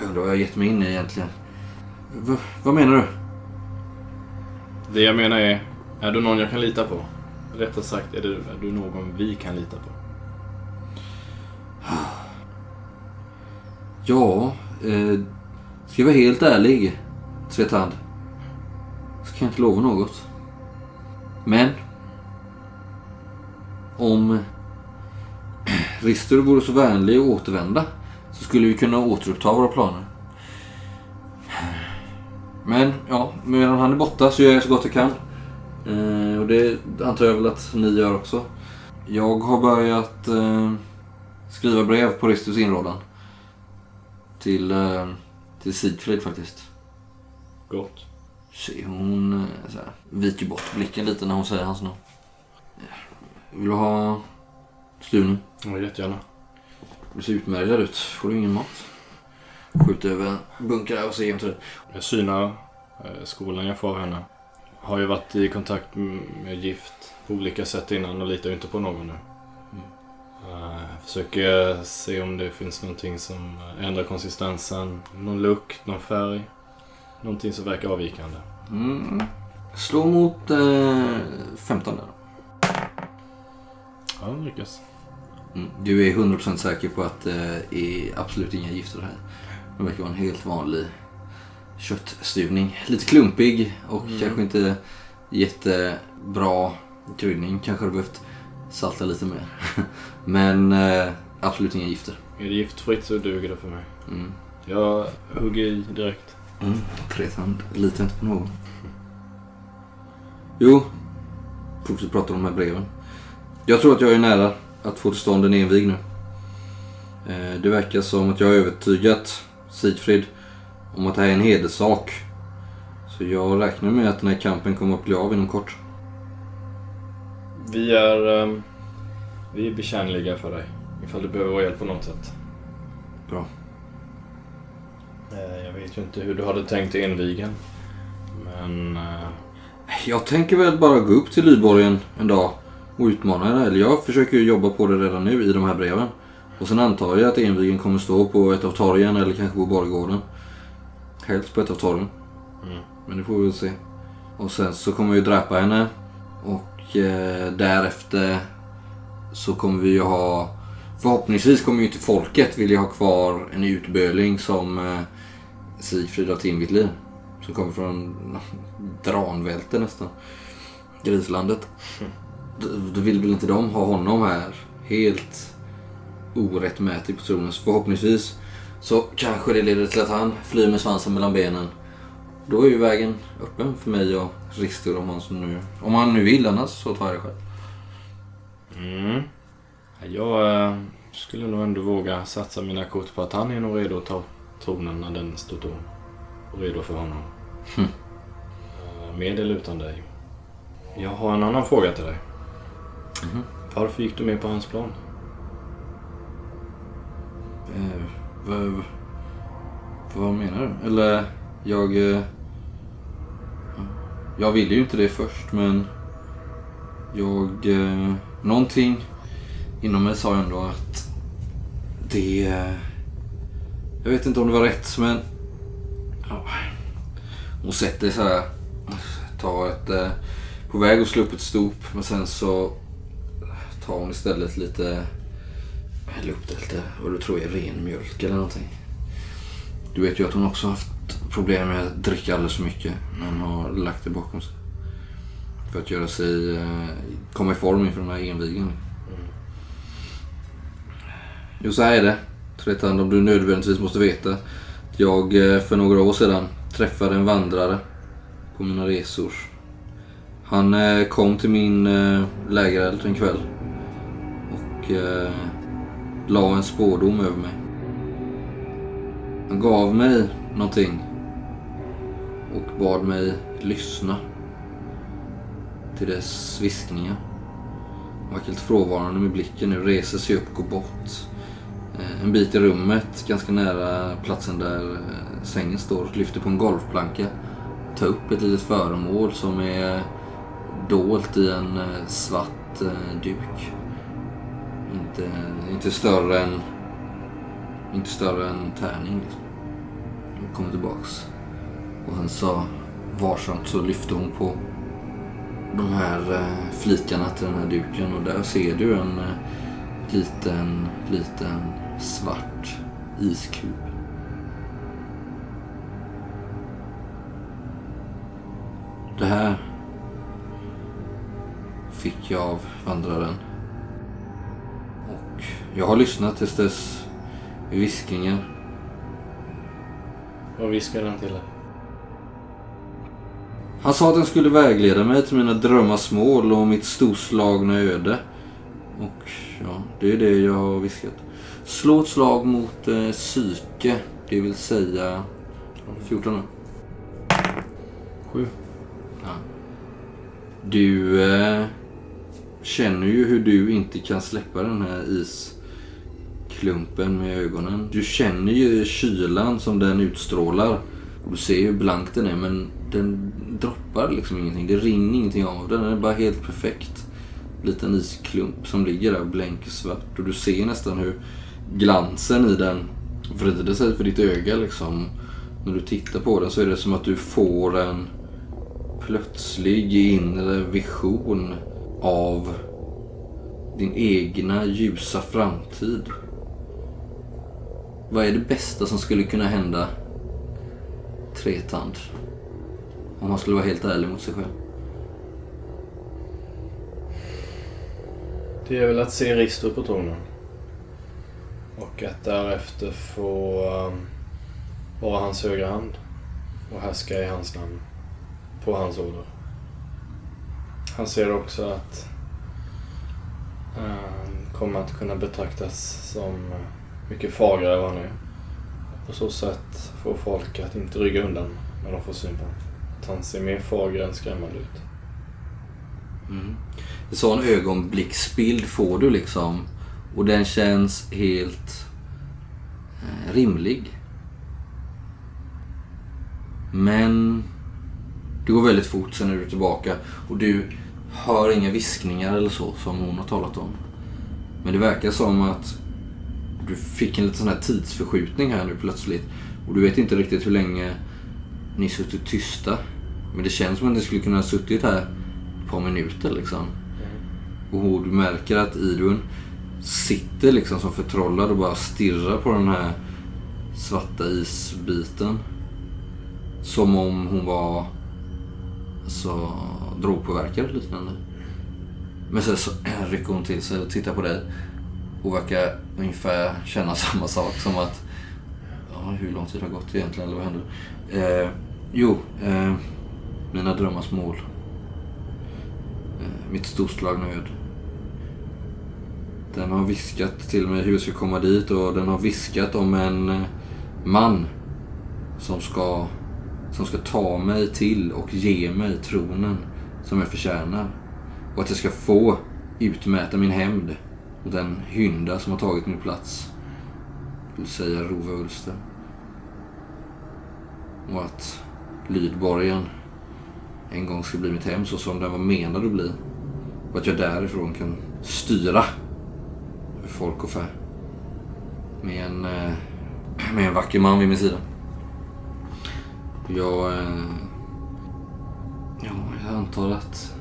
Jag undrar vad jag har gett mig in i egentligen. V, vad menar du? Det jag menar är, är du någon jag kan lita på? Rättare sagt, är du, är du någon vi kan lita på? Ja, eh, ska jag vara helt ärlig, Tretand, så kan jag inte lova något. Men, om Rister vore så vänlig att återvända så skulle vi kunna återuppta våra planer. Men, ja, medan han är borta så gör jag så gott jag kan. Eh, och det antar jag väl att ni gör också. Jag har börjat eh, skriva brev på Ristus inrådan. Till, eh, till Sigfrid faktiskt. Gott. Se, hon eh, så här, viker bort blicken lite när hon säger hans namn. Vill du ha stuvning? Ja, jättegärna. Du ser utmärglad ut. Får du ingen mat? Skjuter över där och säger till dig. Jag synar eh, skolan jag får av henne. Har ju varit i kontakt med gift på olika sätt innan och litar ju inte på någon nu. Eh, försöker se om det finns någonting som ändrar konsistensen. Någon lukt, någon färg. Någonting som verkar avvikande. Mm. Slå mot eh, 15 där. Ja, den lyckas. Mm. Du är 100% säker på att det är absolut inga gifter här. Det verkar vara en helt vanlig köttstuvning. Lite klumpig och kanske inte jättebra kryddning. Kanske hade behövt salta lite mer. Men eh, absolut inga gifter. Är det giftfritt så duger det för mig. Mm. Jag hugger i direkt. Mm. Tretand litar inte på någon. Jo, fortsätt prata om de här breven. Jag tror att jag är nära att få till stånd en envig nu. Eh, Det verkar som att jag har övertygat Sigfrid om att det här är en hederssak. Så jag räknar med att den här kampen kommer att bli av inom kort. Vi är... ehm, vi är betjänliga för dig. Ifall du behöver vår hjälp på något sätt. Bra. Eh, Jag vet ju inte hur du hade tänkt invigen. Men... eh, Jag tänker väl bara gå upp till Lyborgen en dag och utmana henne. Eller jag försöker ju jobba på det redan nu i de här breven. Och sen antar jag att envigen kommer stå på ett av torgen eller kanske på Borggården. Helst på ett av torgen. Mm. Men det får vi väl se. Och sen så kommer vi dräpa henne. Och eh, därefter så kommer vi ju ha... Förhoppningsvis kommer ju inte folket vilja ha kvar en utböling som eh, Sigfrid av Tinvittli. Som kommer från Dranvälte nästan. Grislandet. Då, då vill väl inte de ha honom här helt orättmätig på tronen. Så förhoppningsvis så kanske det leder till att han flyr med svansen mellan benen. Då är ju vägen öppen för mig och Ristur om han, nu, om han nu vill. Annars så tar jag det själv. Mm. Jag eh, skulle nog ändå våga satsa mina kort på att han är nog redo att ta tronen när den står tom. Och redo för honom. Eh, Med eller utan dig. Jag har en annan fråga till dig. Mhm. Varför gick du med på hans plan? Vad, vad menar du? Eller jag... Eh, jag ville ju inte det först men jag... Eh, någonting inom mig sa ändå att det... Eh, jag vet inte om det var rätt men... Ja, hon sätter så här. Tar ett... Eh, på väg att slå upp ett stop men sen så tar hon istället lite häller upp det lite och då tror jag ren mjölk eller någonting. Du vet ju att hon också haft problem med att dricka alldeles för mycket. Men har lagt det bakom sig. För att göra sig, eh, komma i form inför den här envigen. Jo, så här är det. Tretan, om du nödvändigtvis måste veta. Jag eh, för några år sedan träffade en vandrare på mina resor. Han eh, kom till min lägereld en kväll. Och la en spårdom över mig. Han gav mig någonting och bad mig lyssna till dess viskningar. Han var helt frånvarande med blicken nu, reser sig upp och går bort. Eh, en bit i rummet, ganska nära platsen där eh, sängen står, lyfter på en golvplanka Tar upp ett litet föremål som är dolt i en eh, svart duk. Inte, inte större än inte större än tärning. Liksom. Hon kommer tillbaks. Och sen så varsamt så lyfte hon på de här eh, flikarna till den här duken och där ser du en eh, liten, liten svart iskub. Det här fick jag av vandraren. Jag har lyssnat tills dess viskningar. Vad viskar den till dig? Han sa att den skulle vägleda mig till mina drömmars mål och mitt storslagna öde. Och ja, det är det jag har viskat. Slå ett slag mot eh, psyke, det vill säga 14 nu. Sju. Ja. Du eh, känner ju hur du inte kan släppa den här isklumpen med ögonen. Du känner ju kylan som den utstrålar. Och du ser hur blank den är men den droppar liksom ingenting. Det rinner ingenting av den. Den är bara helt perfekt. Liten isklump som ligger där och blänker svart. Och du ser nästan hur glansen i den vrider sig för ditt öga liksom. När du tittar på den så är det som att du får en plötslig inre vision av din egna ljusa framtid. Vad är det bästa som skulle kunna hända Tretand? Om man skulle vara helt ärlig mot sig själv. Det är väl att se Risto på tronen. Och att därefter få um, vara hans högra hand. Och härska i hans namn. På hans order. Han ser också att han kommer att kunna betraktas som eh, mycket fagrare än vad han är. På så sätt får folk att inte rygga undan när de får syn på honom. Att han ser mer fager än skrämmande ut. Mm. En sån ögonblicksbild får du liksom. Och den känns helt eh, rimlig. Men det går väldigt fort, sen är du tillbaka. Och du hör inga viskningar eller så som hon har talat om. Men det verkar som att du fick en liten sån här tidsförskjutning här nu plötsligt. Och du vet inte riktigt hur länge ni suttit tysta. Men det känns som att ni skulle kunna ha suttit här ett par minuter liksom. Och du märker att Idun sitter liksom som förtrollad och bara stirrar på den här svarta isbiten. Som om hon var så drogpåverkad och liknande. Men sen så rycker hon till sig och tittar på dig. Och verkar ungefär känna samma sak som att... Ja, hur lång tid har gått egentligen? Eller vad händer? Eh, jo, eh, mina drömmars mål. Eh, mitt storslagna öde. Den har viskat till mig hur jag ska komma dit och den har viskat om en eh, man som ska, som ska ta mig till och ge mig tronen som jag förtjänar. Och att jag ska få utmäta min hämnd mot den hynda som har tagit min plats. Det vill säga Rova Ulster. Och att Lydborgen en gång ska bli mitt hem så som den var menad att bli. Och att jag därifrån kan styra folk och fä. Med en, eh, med en vacker man vid min sida. Jag... eh, Ja, jag antar att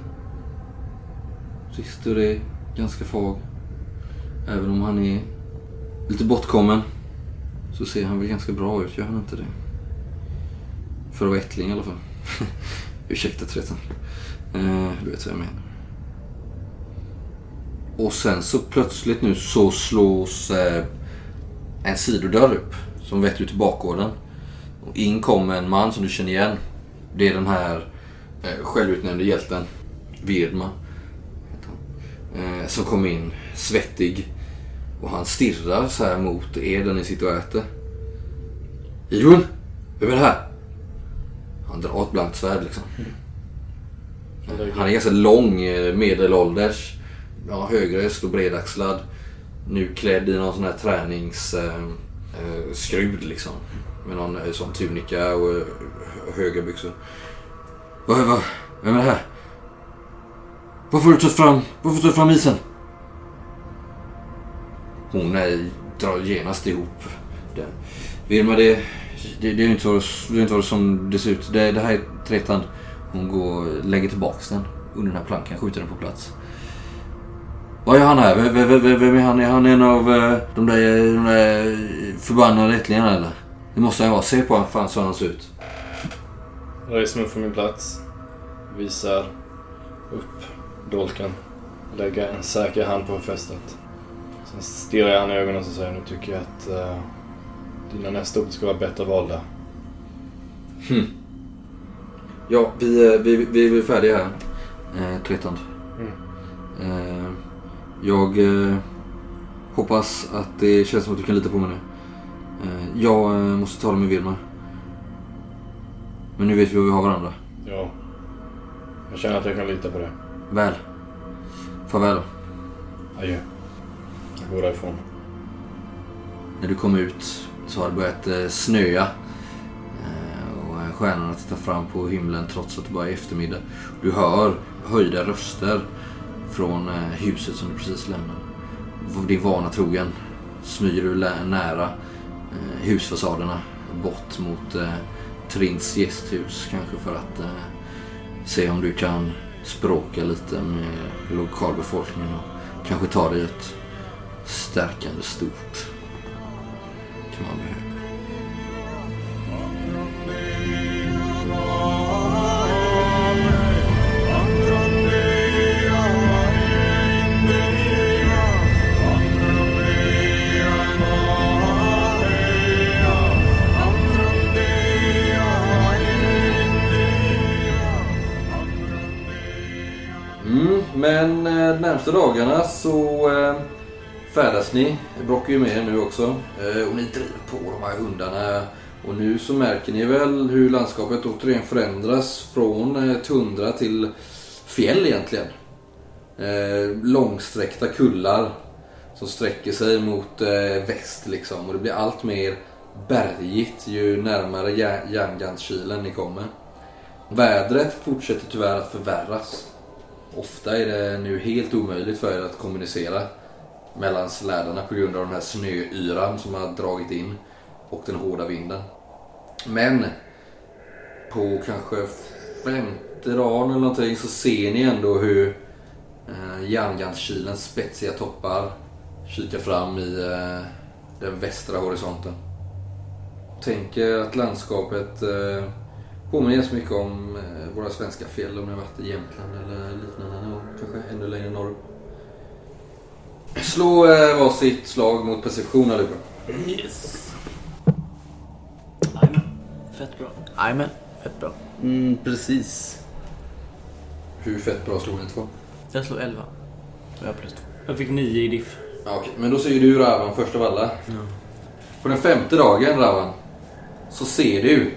Rister är ganska fag. Även om han är lite bortkommen så ser han väl ganska bra ut, gör han inte det? För att vara ättling i alla fall. Ursäkta treten. Eh, du vet vad jag menar. Och sen så plötsligt nu så slås eh, en sidodörr upp som vetter ut till bakgården. Och in kommer en man som du känner igen. Det är den här eh, självutnämnde hjälten Virdma. heter han. Eh, som kom in svettig. Och han stirrar så här mot er där ni sitter och äter. Idun! Vem är det här? Han drar ett blankt svärd liksom. Han är ganska lång, eh, medelålders. Ja, högrest och bredaxlad. Nu klädd i någon sån här tränings... Eh, eh, liksom. Med någon eh, sån tunika och eh, höga byxor. Vad, vad, vem är det här? Varför har du tagit fram, varför tagit fram isen? Hon är, drar genast ihop den. Vilma, det, det, det är inte så, det är inte som det ser ut. Det, det här är tretand. Hon går lägger tillbaks den under den här plankan, skjuter den på plats. Vad är han här? Vem, vem, vem, vem är han? Är han en av de där, de där förbannade ättlingarna eller? Det måste han vara. Se på honom, fan så han ser ut. Jag reser mig från min plats. Visar upp dolken. Lägger en säker hand på fästet. Sen stirrar jag han i ögonen och säger nu tycker jag att eh, dina nästa ord ska vara bättre valda. Ja, vi, eh, vi, vi är färdiga här. Eh, tretand. Mm. Eh, jag eh, hoppas att det känns som att du kan lita på mig nu. Eh, jag eh, måste tala med Vilma. Men nu vet vi var vi har varandra. Ja. Jag känner att jag kan lita på det. Väl. Farväl då. Adjö. Jag går därifrån. När du kom ut så har det börjat eh, snöa. Och stjärnorna tittar fram på himlen trots att det bara är eftermiddag. Du hör höjda röster från huset som du precis lämnade. Din vana trogen smyger du nära Eh, husfasaderna bort mot eh, Trins gästhus kanske för att eh, se om du kan språka lite med lokalbefolkningen och kanske ta dig ett stärkande stort kan man behöva. Men eh, de närmsta dagarna så eh, färdas ni. Brock är ju med er nu också. Eh, och ni driver på de här hundarna. Och nu så märker ni väl hur landskapet återigen förändras från eh, tundra till fjäll egentligen. Eh, långsträckta kullar som sträcker sig mot eh, väst liksom. Och det blir allt mer bergigt ju närmare Jär- Järngandskilen ni kommer. Vädret fortsätter tyvärr att förvärras. Ofta är det nu helt omöjligt för er att kommunicera mellan slädarna på grund av den här snöyran som har dragit in och den hårda vinden. Men på kanske femte dagen eller någonting så ser ni ändå hur eh, spetsiga toppar kikar fram i eh, den västra horisonten. Tänker att landskapet eh, påminner så mycket om eh, våra svenska fjäll om ni har varit i Jämtland eller liknande kanske ännu längre norrut. Slå eh, varsitt slag mot perception allihopa. Yes. Jajamän. Fett bra. Jajamän, fett bra. Mm, precis. Hur fett bra slog ni två? Jag slår 11. Och jag plus 2. Jag fick nio i diff. Ja, okej. Men då ser ju du Ravan först av alla. På den femte dagen Ravan så ser du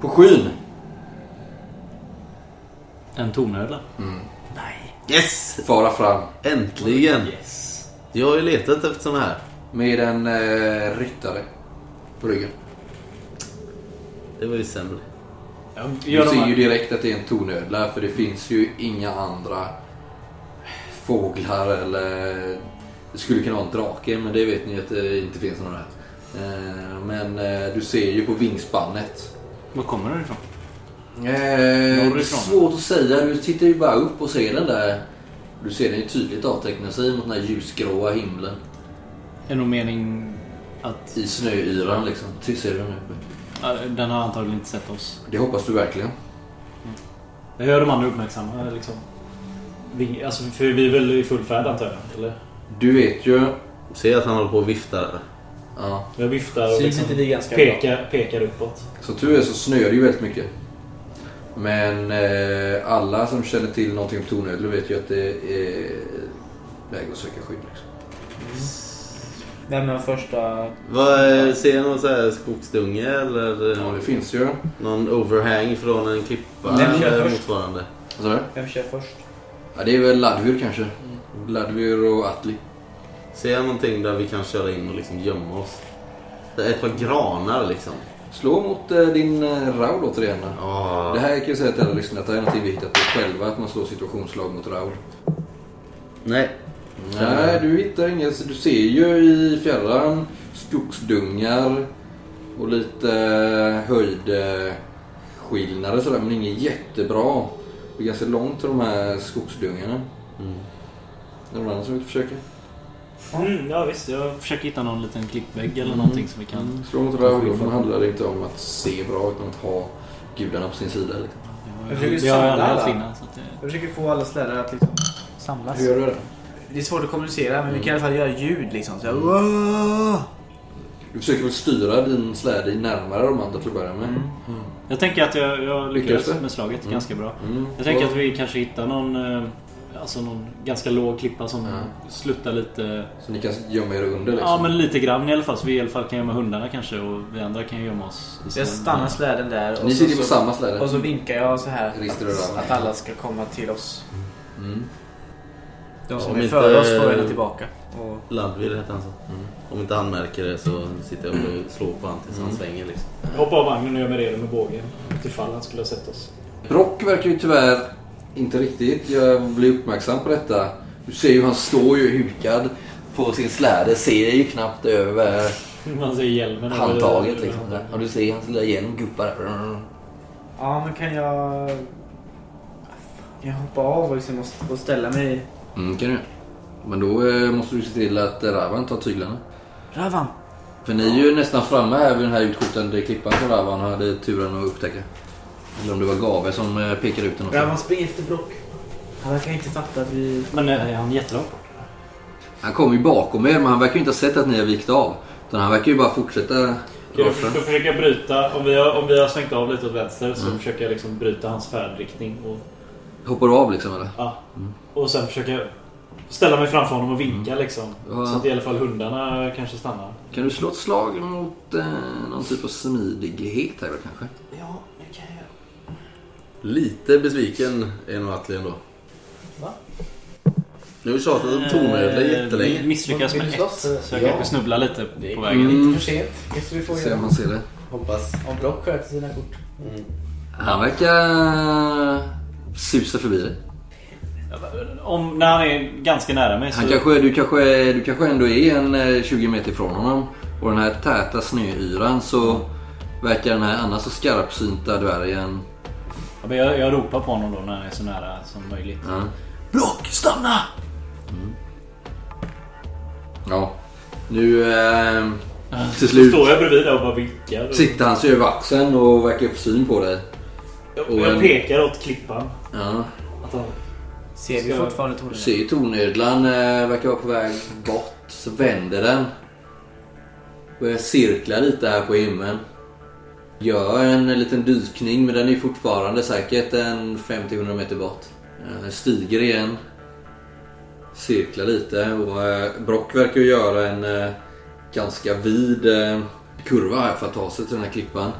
på skyn. En tornödla. Nej. Yes! fara fram Äntligen! Yes. Jag har ju letat efter såna här. med en eh, ryttare på ryggen. Det var ju sämre. Jag Du de ser ju direkt att det är en tornödla för det finns ju inga andra fåglar eller det skulle kunna vara en drake men det vet ni att det inte finns några här. Eh, Men eh, du ser ju på vingspannet. Var kommer den ifrån? Eh, svårt att säga. Du tittar ju bara upp och ser den där. Du ser den ju tydligt avteckna sig mot den här ljusgråa himlen. Är det någon mening att... I snöyran liksom. Ser du den uppe? Ja, Den har antagligen inte sett oss. Det hoppas du verkligen. Jag gör de andra uppmärksamma liksom. Vi, alltså, för vi är väl i full färd antar jag? Eller? Du vet ju... Ser att han håller på och viftar. Ja. Jag viftar och liksom pekar, pekar uppåt. Så tur är så snöar det ju väldigt mycket. Men eh, alla som känner till någonting om tornödlor vet ju att det är läge att söka skydd. Liksom. Vem är den första? Vad, ser jag någon så här skogsdunge eller Ja, det finns ju. någon overhang från en klippa Vem kör eller först? motsvarande? Vad sa du? Vem kör först? Ja, det är väl Ladvur kanske. Ladvur och Atli. Ser jag någonting där vi kan köra in och liksom gömma oss? Ett par granar liksom. Slå mot eh, din eh, Raud återigen. Ah. Det här kan jag säga till alla lyssnare att det här är någonting vi hittat på själva. Att man slår situationsslag mot Raud. Nej. Nej, du hittar inget. Du ser ju i fjärran skogsdungar och lite eh, höjdskillnader sådär, men inget jättebra. Det är ganska långt till de här skogsdungarna. Mm. Är det någon annan som vill försöka? Mm, ja visst, jag försöker hitta någon liten klippvägg eller någonting som vi kan... Slå mot det handlar inte om att se bra utan att ha gudarna på sin sida. Liksom. Jag försöker ju samla alla alla. innan så att det... Jag försöker få alla slädar att liksom samlas. Hur gör du det? Det är svårt att kommunicera men vi kan i alla fall göra ljud liksom. Så jag, "Wow!" Du försöker väl styra din släde närmare de andra till att börja med? Jag tänker att jag, jag Lyckades med slaget Mm. ganska bra. Mm. Jag tänker att vi kanske hittar någon, eh, alltså någon ganska låg klippa som Ja. sluttar lite... Så ni kan gömma er under liksom? Ja men lite grann i alla fall. Så vi i alla fall kan gömma hundarna kanske och vi andra kan gömma oss. jag stannar släden där och Ni så, sitter på samma släde? och så vinkar jag så här rör. att alla ska komma till oss. Mm. De som Om är före oss får vända tillbaka. Och Landvill heter han så. Mm. Om inte han märker det så sitter jag och slår på honom tills han Mm. svänger liksom. Jag hoppar av vagnen och gör mig redo med bågen. Ifall han skulle ha sett oss. Brock verkar ju tyvärr inte riktigt jag blir uppmärksam på detta. Du ser ju han står ju hukad på sin släde. Ser ju knappt över Man ser hjälmen. handtaget liksom. Och du ser hans lilla hjälm guppa där. Ja, men kan jag... Kan jag hoppa av och, liksom och- ställa mig... Mm, kan du. Men då eh, måste du se till att Ravan tar tyglarna. Ravan! För ni är ju nästan framme här vid den här utskjutande klippan som Ravan hade turen att upptäcka. Eller om det var Gave som eh, pekade ut den också. Ravan, spring efter Brock. Han verkar inte fatta att vi... Men eh, är han jättelångt? Han kommer ju bakom er men han verkar ju inte ha sett att ni har vikt av. Utan han verkar ju bara fortsätta Okej, Då rakt fram. då försöker jag bryta. Om vi har, om vi har svängt av lite åt vänster så Mm. försöker jag liksom bryta hans färdriktning. Och, Hoppar du av liksom eller? ja. och sen försöker jag ställa mig framför honom och vinka liksom. Ja. Så att i alla fall hundarna kanske stannar. Kan du slå ett slag mot eh, någon typ av smidighet här kanske? Ja, det kan jag göra. Lite besviken är nog Atli ändå. Va? Nu har vi tjatat om tornödlor Vi jättelänge. misslyckas med ett. Så jag Ja. kanske snubblar lite på vägen. Mm. lite för sent. Kanske vi får Se om man ser det. Hoppas. Om Brock sköter sina kort. Mm. Han verkar susa förbi dig. Om, när han är ganska nära mig så... Han kanske, du, kanske, du kanske ändå är en eh, 20 meter ifrån honom. Och den här täta snöyran så verkar den här annars så skarpsynta dvärgen... Men jag, jag ropar på honom då när han är så nära som möjligt. Ja. Brock, stanna! ja. Nu eh, till Så slut står jag bredvid där och bara vinkar. sitter han sig över axeln och verkar få syn på dig. Jag, och jag pekar åt klippan. Ja. Att han... Ser vi fortfarande tornet? ser ju tornödlan eh, verkar vara på väg bort. Så vänder den. Börjar cirkla lite här på himlen. Gör en liten dykning men den är fortfarande säkert en 50-100 meter bort. Eh, stiger igen. Cirklar lite och eh, Brock verkar göra en eh, ganska vid kurva här för att ta sig till den här klippan.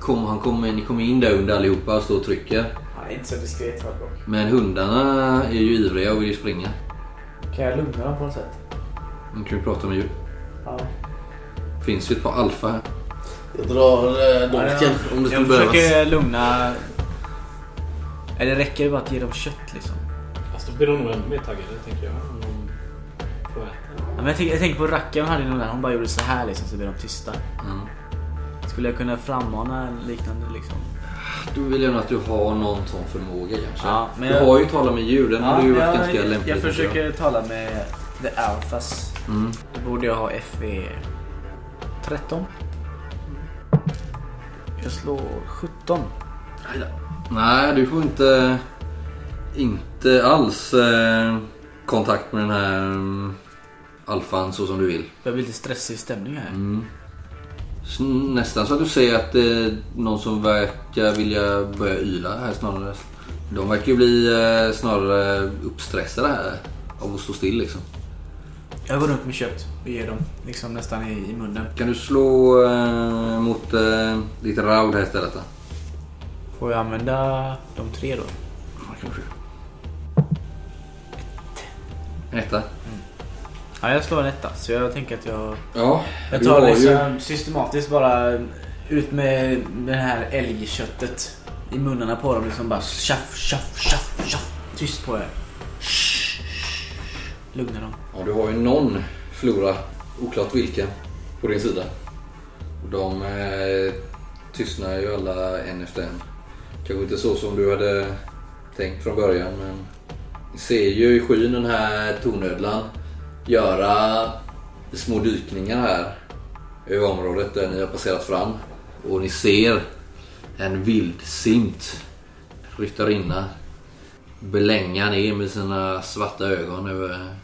Kom, han kommer, ni kommer in där under allihopa och står och trycker. Han är inte så diskret va Brock? Men hundarna är ju ivriga och vill ju springa. Kan jag lugna dem på något sätt? Man kan ju prata med djur. Ja. Finns ju ett par alfa här. Jag drar eh, dolken om det skulle Jag behövas. försöker lugna... Eller räcker det bara att ge dem kött liksom? Fast då blir de nog ännu mer taggade tänker jag. Om de får äta. Ja, men jag, tänker, jag tänker på rackaren hade nog där. Hon bara gjorde så här liksom så blev de tysta. Mm. Skulle jag kunna frammana en liknande liksom? Då vill jag nog att du har någon sån förmåga kanske. Ja, men du jag- har ju talat med djur. Den hade ju varit ganska jag, lämplig. jag försöker tala med The Alphas. Mm. Då borde jag ha FV 13. Jag slår 17. Aj då. Nej, du får inte... Inte alls eh, kontakt med den här mm, alfan så som du vill. Jag blir lite stressig stämning här. Mm. Nästan så att du ser att det är någon som verkar vilja börja yla här snarare. De verkar ju bli eh, snarare uppstressade här av att stå still liksom. Jag går runt med kött och ger dem liksom nästan i, i munnen. Kan du slå eh, mot eh, ditt raud här istället då? Får jag använda de tre då? Ja, kanske. Etta. Ja, jag slår en etta. Så jag tänker att jag... Ja, Jag tar liksom systematiskt bara ut med det här älgköttet i munnarna på dem. Liksom bara tjaff, tjaff, tjaff, tjaff. Tyst på er. Shh, shh. Lugna dem. Ja, du har ju någon flora, oklart vilken, på din sida. Och De eh, tystnar ju alla en efter en. Kanske inte så som du hade tänkt från början men ni ser ju i skyn den här tornödlan göra små dykningar här över området där ni har passerat fram. Och ni ser en vildsint ryttarinna belänga ner med sina svarta ögon över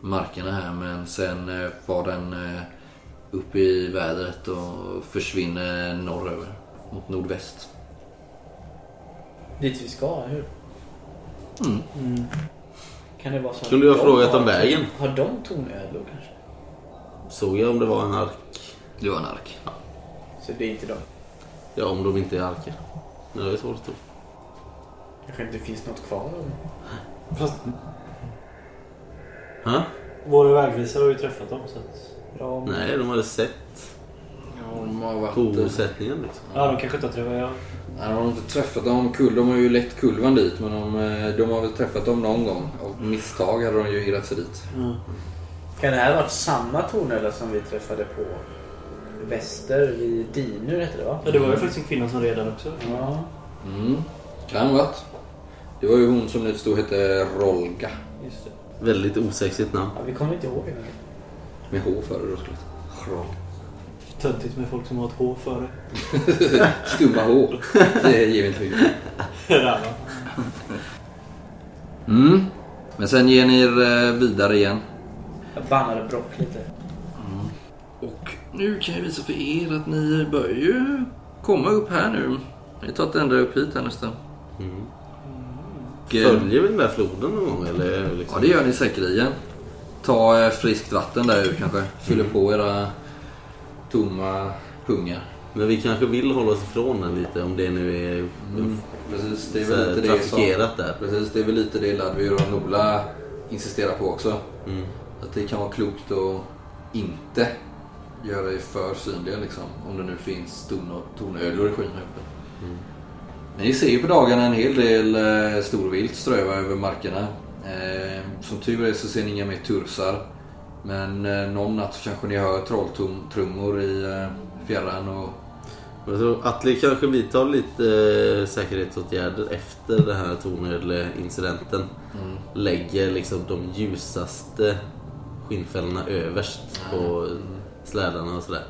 markerna här men sen eh, far den eh, upp i vädret och försvinner norröver mot nordväst. Dit vi ska, hur? Mm. Kan det vara så att Skulle du ha frågat om vägen? Har de tornödlor kanske? Såg jag om det var en ark? Det var en ark. Så det är inte de. Ja, om de inte är arker. Men det är svårt att tro. Kanske inte finns något kvar av dem. Fast Ha? våra vägvisare har ju träffat dem så att... Ja, Nej, de hade sett Ja, de har varit... bosättningen liksom. Ja, de kanske inte har träffat... Ja. Nej, de har inte träffat dem. Kull, de har ju lett kulvan dit men de, eh, de har väl träffat dem någon gång. Av misstag hade de ju irrat sig dit. Ja. Kan det här ha varit samma tornödla som vi träffade på väster vid Dinur hette det va? ja, det var ju faktiskt en kvinna som red där också. Ja. Mm. Kan varit. Det var ju hon som ni förstod hette Rolga. Just det. Väldigt osexigt namn. ja vi kommer inte ihåg henne. Med H före då såklart. Töntigt med folk som har ett H före. Stumma H. Det ger vi inte mycket. Mm. Men sen ger ni er eh, vidare igen. Jag bannade Brock lite. Och nu kan jag visa för er att ni börjar ju komma upp här nu. Ni har tagit ända upp hit här nästan. Mm. Eh, Följer vi där floden någon gång eller? Liksom? Ja det gör ni säkerligen. Ta eh, friskt vatten där ur kanske. Fyller på era tomma pungar. Men vi kanske vill hålla oss ifrån den lite om det nu är Precis, det är väl lite det som... där. Precis, det är väl lite det Ladvir och Nola insistera på också. Mm. Att det kan vara klokt att inte göra dig för synliga liksom. Om det nu finns ton och tornödlor i skyn här uppe. Ni ser ju på dagarna en hel del eh, storvilt ströva över markerna. Eh, som tur är så ser ni inga mer tursar. Men eh, någon natt så kanske ni hör trolltrummor i eh, fjärran och Jag tror Atli kanske vidtar lite eh, säkerhetsåtgärder efter den här tornödle-incidenten. Lägger liksom de ljusaste skinnfällorna överst på slädarna och sådär.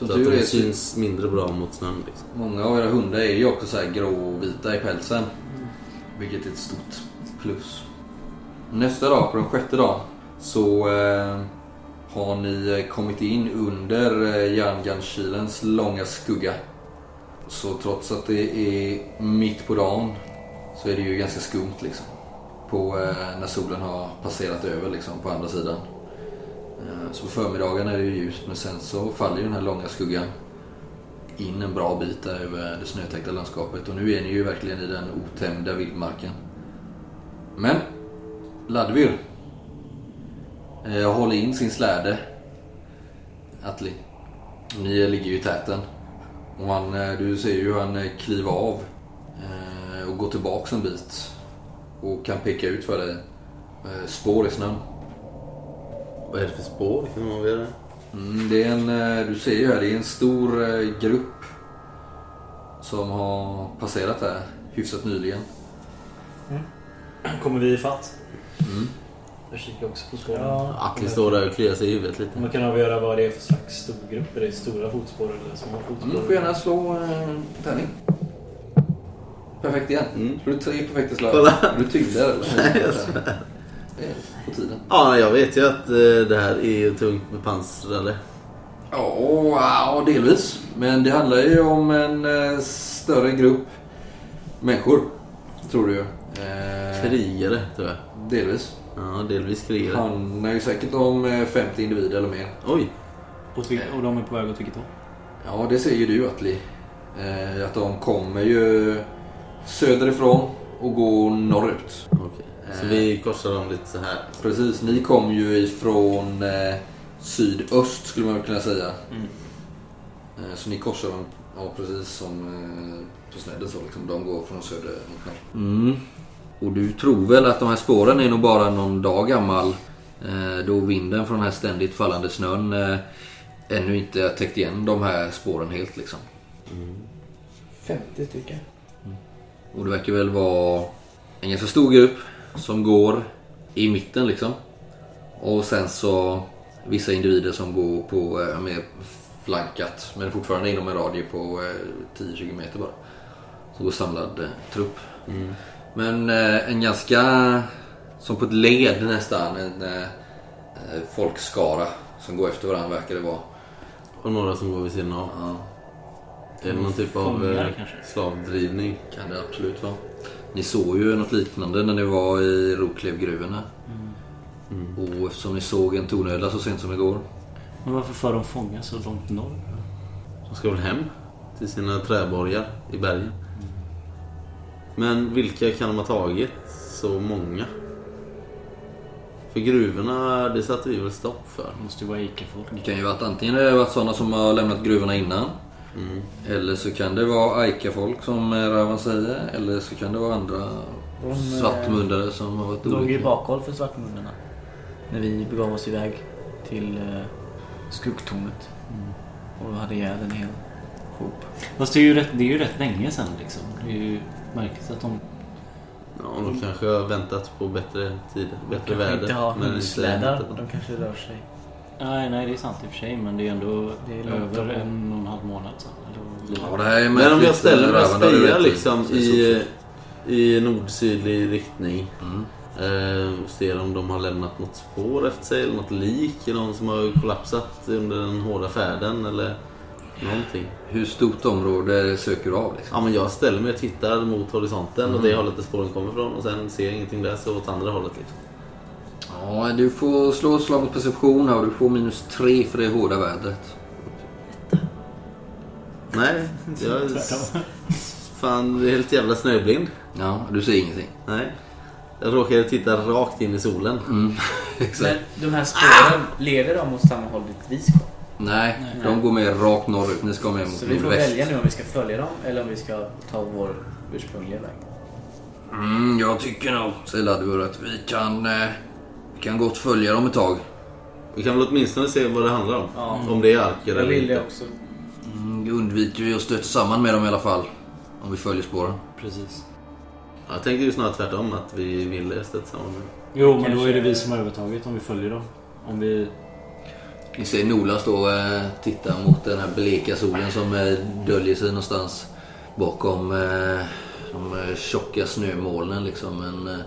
Som Så att de är syns mindre bra mot snön. Liksom. Många av era hundar är ju också så här gråvita i pälsen. Vilket är ett stort plus. Nästa dag, på den sjätte dagen, så eh, har ni eh, kommit in under eh, järngarnkilens långa skugga. Så trots att det är mitt på dagen så är det ju ganska skumt liksom. På, eh, när solen har passerat över liksom på andra sidan. Eh, så på förmiddagen är det ju ljust men sen så faller ju den här långa skuggan in en bra bit där över det snötäckta landskapet. Och nu är ni ju verkligen i den otämjda vildmarken. Men Ladvir eh, håller in sin släde. Atli. Ni ligger ju i täten. Och han, eh, du ser ju hur han eh, kliver av och går tillbaks en bit. Och kan peka ut för dig spår i snön. Vad är det för spår? Kan man avgöra? Mm, det är en, eh, du ser ju här, det är en stor eh, grupp som har passerat här hyfsat nyligen. Kommer vi ifatt? Mm. Jag kikar också på spåren. Ja. Atli står där och kliar sig i huvudet lite. Man kan avgöra vad det är för slags storgrupp. Är det stora fotspår eller små fotspår? Mm, du får gärna slå eh, tärning. Perfekt igen. Mm. Slår du tre perfekta slag? Kolla. Är du tyngd eller? Nej, jag svär. Det på tiden. Ja, jag vet ju att eh, det här är ju tungt med pansrade. Ja, ja, delvis. Men det handlar ju om en eh, större grupp människor. Tror du ju. Eh, Krigare, tror jag. delvis. Ja, delvis krigare. handlar ju säkert om eh, 50 individer eller mer. Oj! Och de är på väg åt vilket håll? Ja, det ser ju du Atli. Att de kommer ju söderifrån och går norrut. Okej. Så vi korsar dem lite så här. Precis, ni kom ju ifrån eh, sydöst skulle man kunna säga. Eh, så ni korsar dem, ja precis som eh, på snedden så liksom. De går från söder mot norr. Mm. Och du tror väl att de här spåren är nog bara någon dag gammal. Eh, då vinden från den här ständigt fallande snön eh, ännu inte har täckt igen de här spåren helt liksom. 50 stycken. Och det verkar väl vara en ganska stor grupp som går i mitten liksom. Och sen så vissa individer som går på eh, mer flankat men fortfarande inom en radie på eh, 10-20 meter bara. Som går samlad eh, trupp. Men eh, en ganska, som på ett led nästan, en eh, eh, folkskara som går efter varandra verkar det vara. Och några som går vid sidan av. Ja, Är det någon typ av Fångar eh, slavdrivning? kan det absolut vara. Ni såg ju något liknande när ni var i Roklevgruvorna. Och eftersom ni såg en tornödla så sent som igår. Men varför för de fångar så långt norr? De ska väl hem till sina träborgar i bergen. Men vilka kan de ha tagit? Så många? För gruvorna, det satte vi väl stopp för? Det måste ju vara Ica-folk. Det kan ju vara att antingen det har varit sådana som har lämnat gruvorna innan. Mm. Eller så kan det vara Aika-folk som eh, Ravan säger. Eller så kan det vara andra De, eh, svartmundare som har varit låg ju olika. bakhåll för svartmundarna. När vi begav oss iväg till eh, skuggtornet. Och hade ihjäl en hel hop. Fast det är ju rätt, det är ju rätt länge sedan liksom. Det är ju märkligt att de... Ja, de kanske har väntat på bättre tider, bättre Kanske väder. inte har men inte hundslädar. hittat dem. De kanske rör sig. Nej, nej det är sant i och för sig men det är ändå Det är över en och en halv månad sedan. Eller, Ja, det här är Men om jag ställer mig och liksom i, i nord-sydlig riktning. Mm. Eh, ser om de har lämnat något spår efter sig eller något lik. Någon som har kollapsat under den hårda färden eller någonting. Hur stort område söker du av liksom? Ja men jag ställer mig och tittar mot horisonten Mm. och det hållet där spåren kommer ifrån och sen ser jag ingenting där så åt andra hållet liksom. Ja, du får slå ett slag mot perception här och du får minus tre för det hårda vädret. Nej, jag är fan det är helt jävla snöblind. Ja, du ser ingenting. Nej. Jag råkade titta rakt in i solen. Mm, exakt. Men de här spåren, leder de åt samma håll dit vi ska? Nej, de går mer rakt norrut. Ni ska mer mot Så vi får nordväst. välja nu om vi ska följa dem eller om vi ska ta vår ursprungliga väg. Mm, jag tycker nog, säger Laddur, att vi kan, eh, kan gott följa dem ett tag. Vi kan väl åtminstone se vad det handlar om. Ja. Om det är arker eller vill inte. också. Mm, då undviker vi att stöta samman med dem i alla fall. Om vi följer spåren. Precis. Jag tänkte ju snarare tvärtom att vi ville stöta samman med dem. Jo, men då Kanske- är det vi som har övertaget om vi följer dem. Om vi... Ni ser Nola stå och eh, titta mot den här bleka solen som eh, döljer sig någonstans bakom eh, de eh, tjocka snömolnen liksom. Men eh,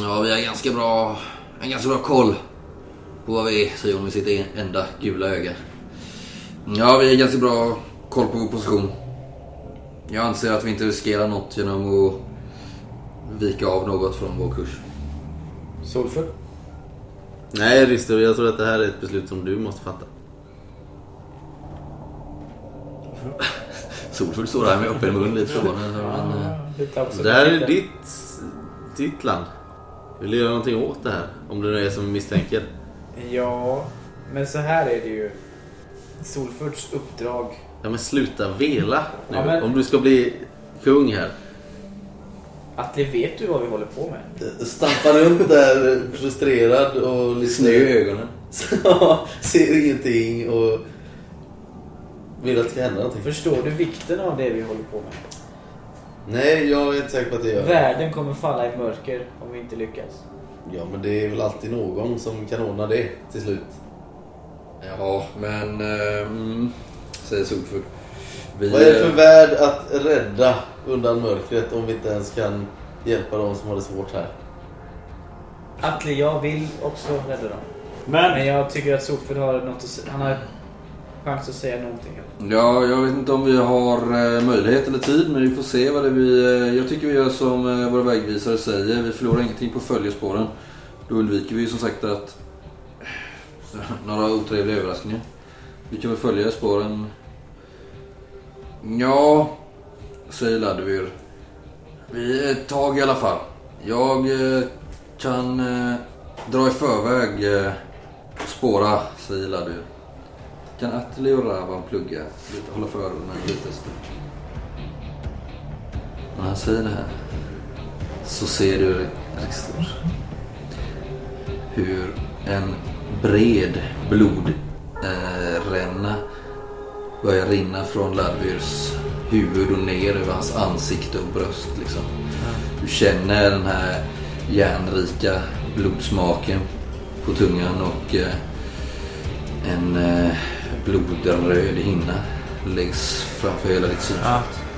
ja, vi har ganska bra, en ganska bra koll på vad vi är, säger hon med sitt en- enda gula öga. Ja, vi har ganska bra koll på vår position. Jag anser att vi inte riskerar något genom att vika av något från vår kurs. Solfull? Nej Risto, jag tror att det här är ett beslut som du måste fatta. Solfull står där med öppen mun lite också. Det här är ditt, ditt land. Vill du göra någonting åt det här? Om det nu är som vi misstänker. Ja, men så här är det ju. Solfurts uppdrag. Ja men sluta vela nu. Ja, men- Om du ska bli kung här. Atle, vet du vad vi håller på med? Stampa runt där frustrerad och lite... Snö i ögonen. Ser ingenting och vill att det ska hända någonting. Förstår du vikten av det vi håller på med? Nej, jag är inte säker på att det gör det. Världen kommer falla i mörker om vi inte lyckas. Ja, men det är väl alltid någon som kan ordna det till slut. Ja, men... eh, Mm, säger Solfull. Vi, Vad är det eh, för värld att rädda undan mörkret om vi inte ens kan hjälpa de som har det svårt här? Atle, jag vill också rädda dem. Men Men! jag tycker att Solfull har något att säga. Han har chans att säga någonting. Ja, jag vet inte om vi har eh, möjlighet eller tid, men vi får se vad det vi... Eh, jag tycker vi gör som eh, våra vägvisare säger. Vi förlorar ingenting på följespåren. Då undviker vi som sagt att... Några otrevliga överraskningar. Vi kan väl följa spåren... Ja, säger Laduvir. Vi är ett tag i alla fall. Jag kan dra i förväg spåra, säger Laduvir. Kan Atli och Ravan plugga lite, hålla för öronen lite stund? När han säger det här så ser du Ristor hur en bred blodränna eh, börjar rinna från Larvirs huvud och ner över hans ansikte och bröst. Liksom. Du känner den här järnrika blodsmaken på tungan och eh, en eh, blodröd hinna läggs framför hela ditt synfält.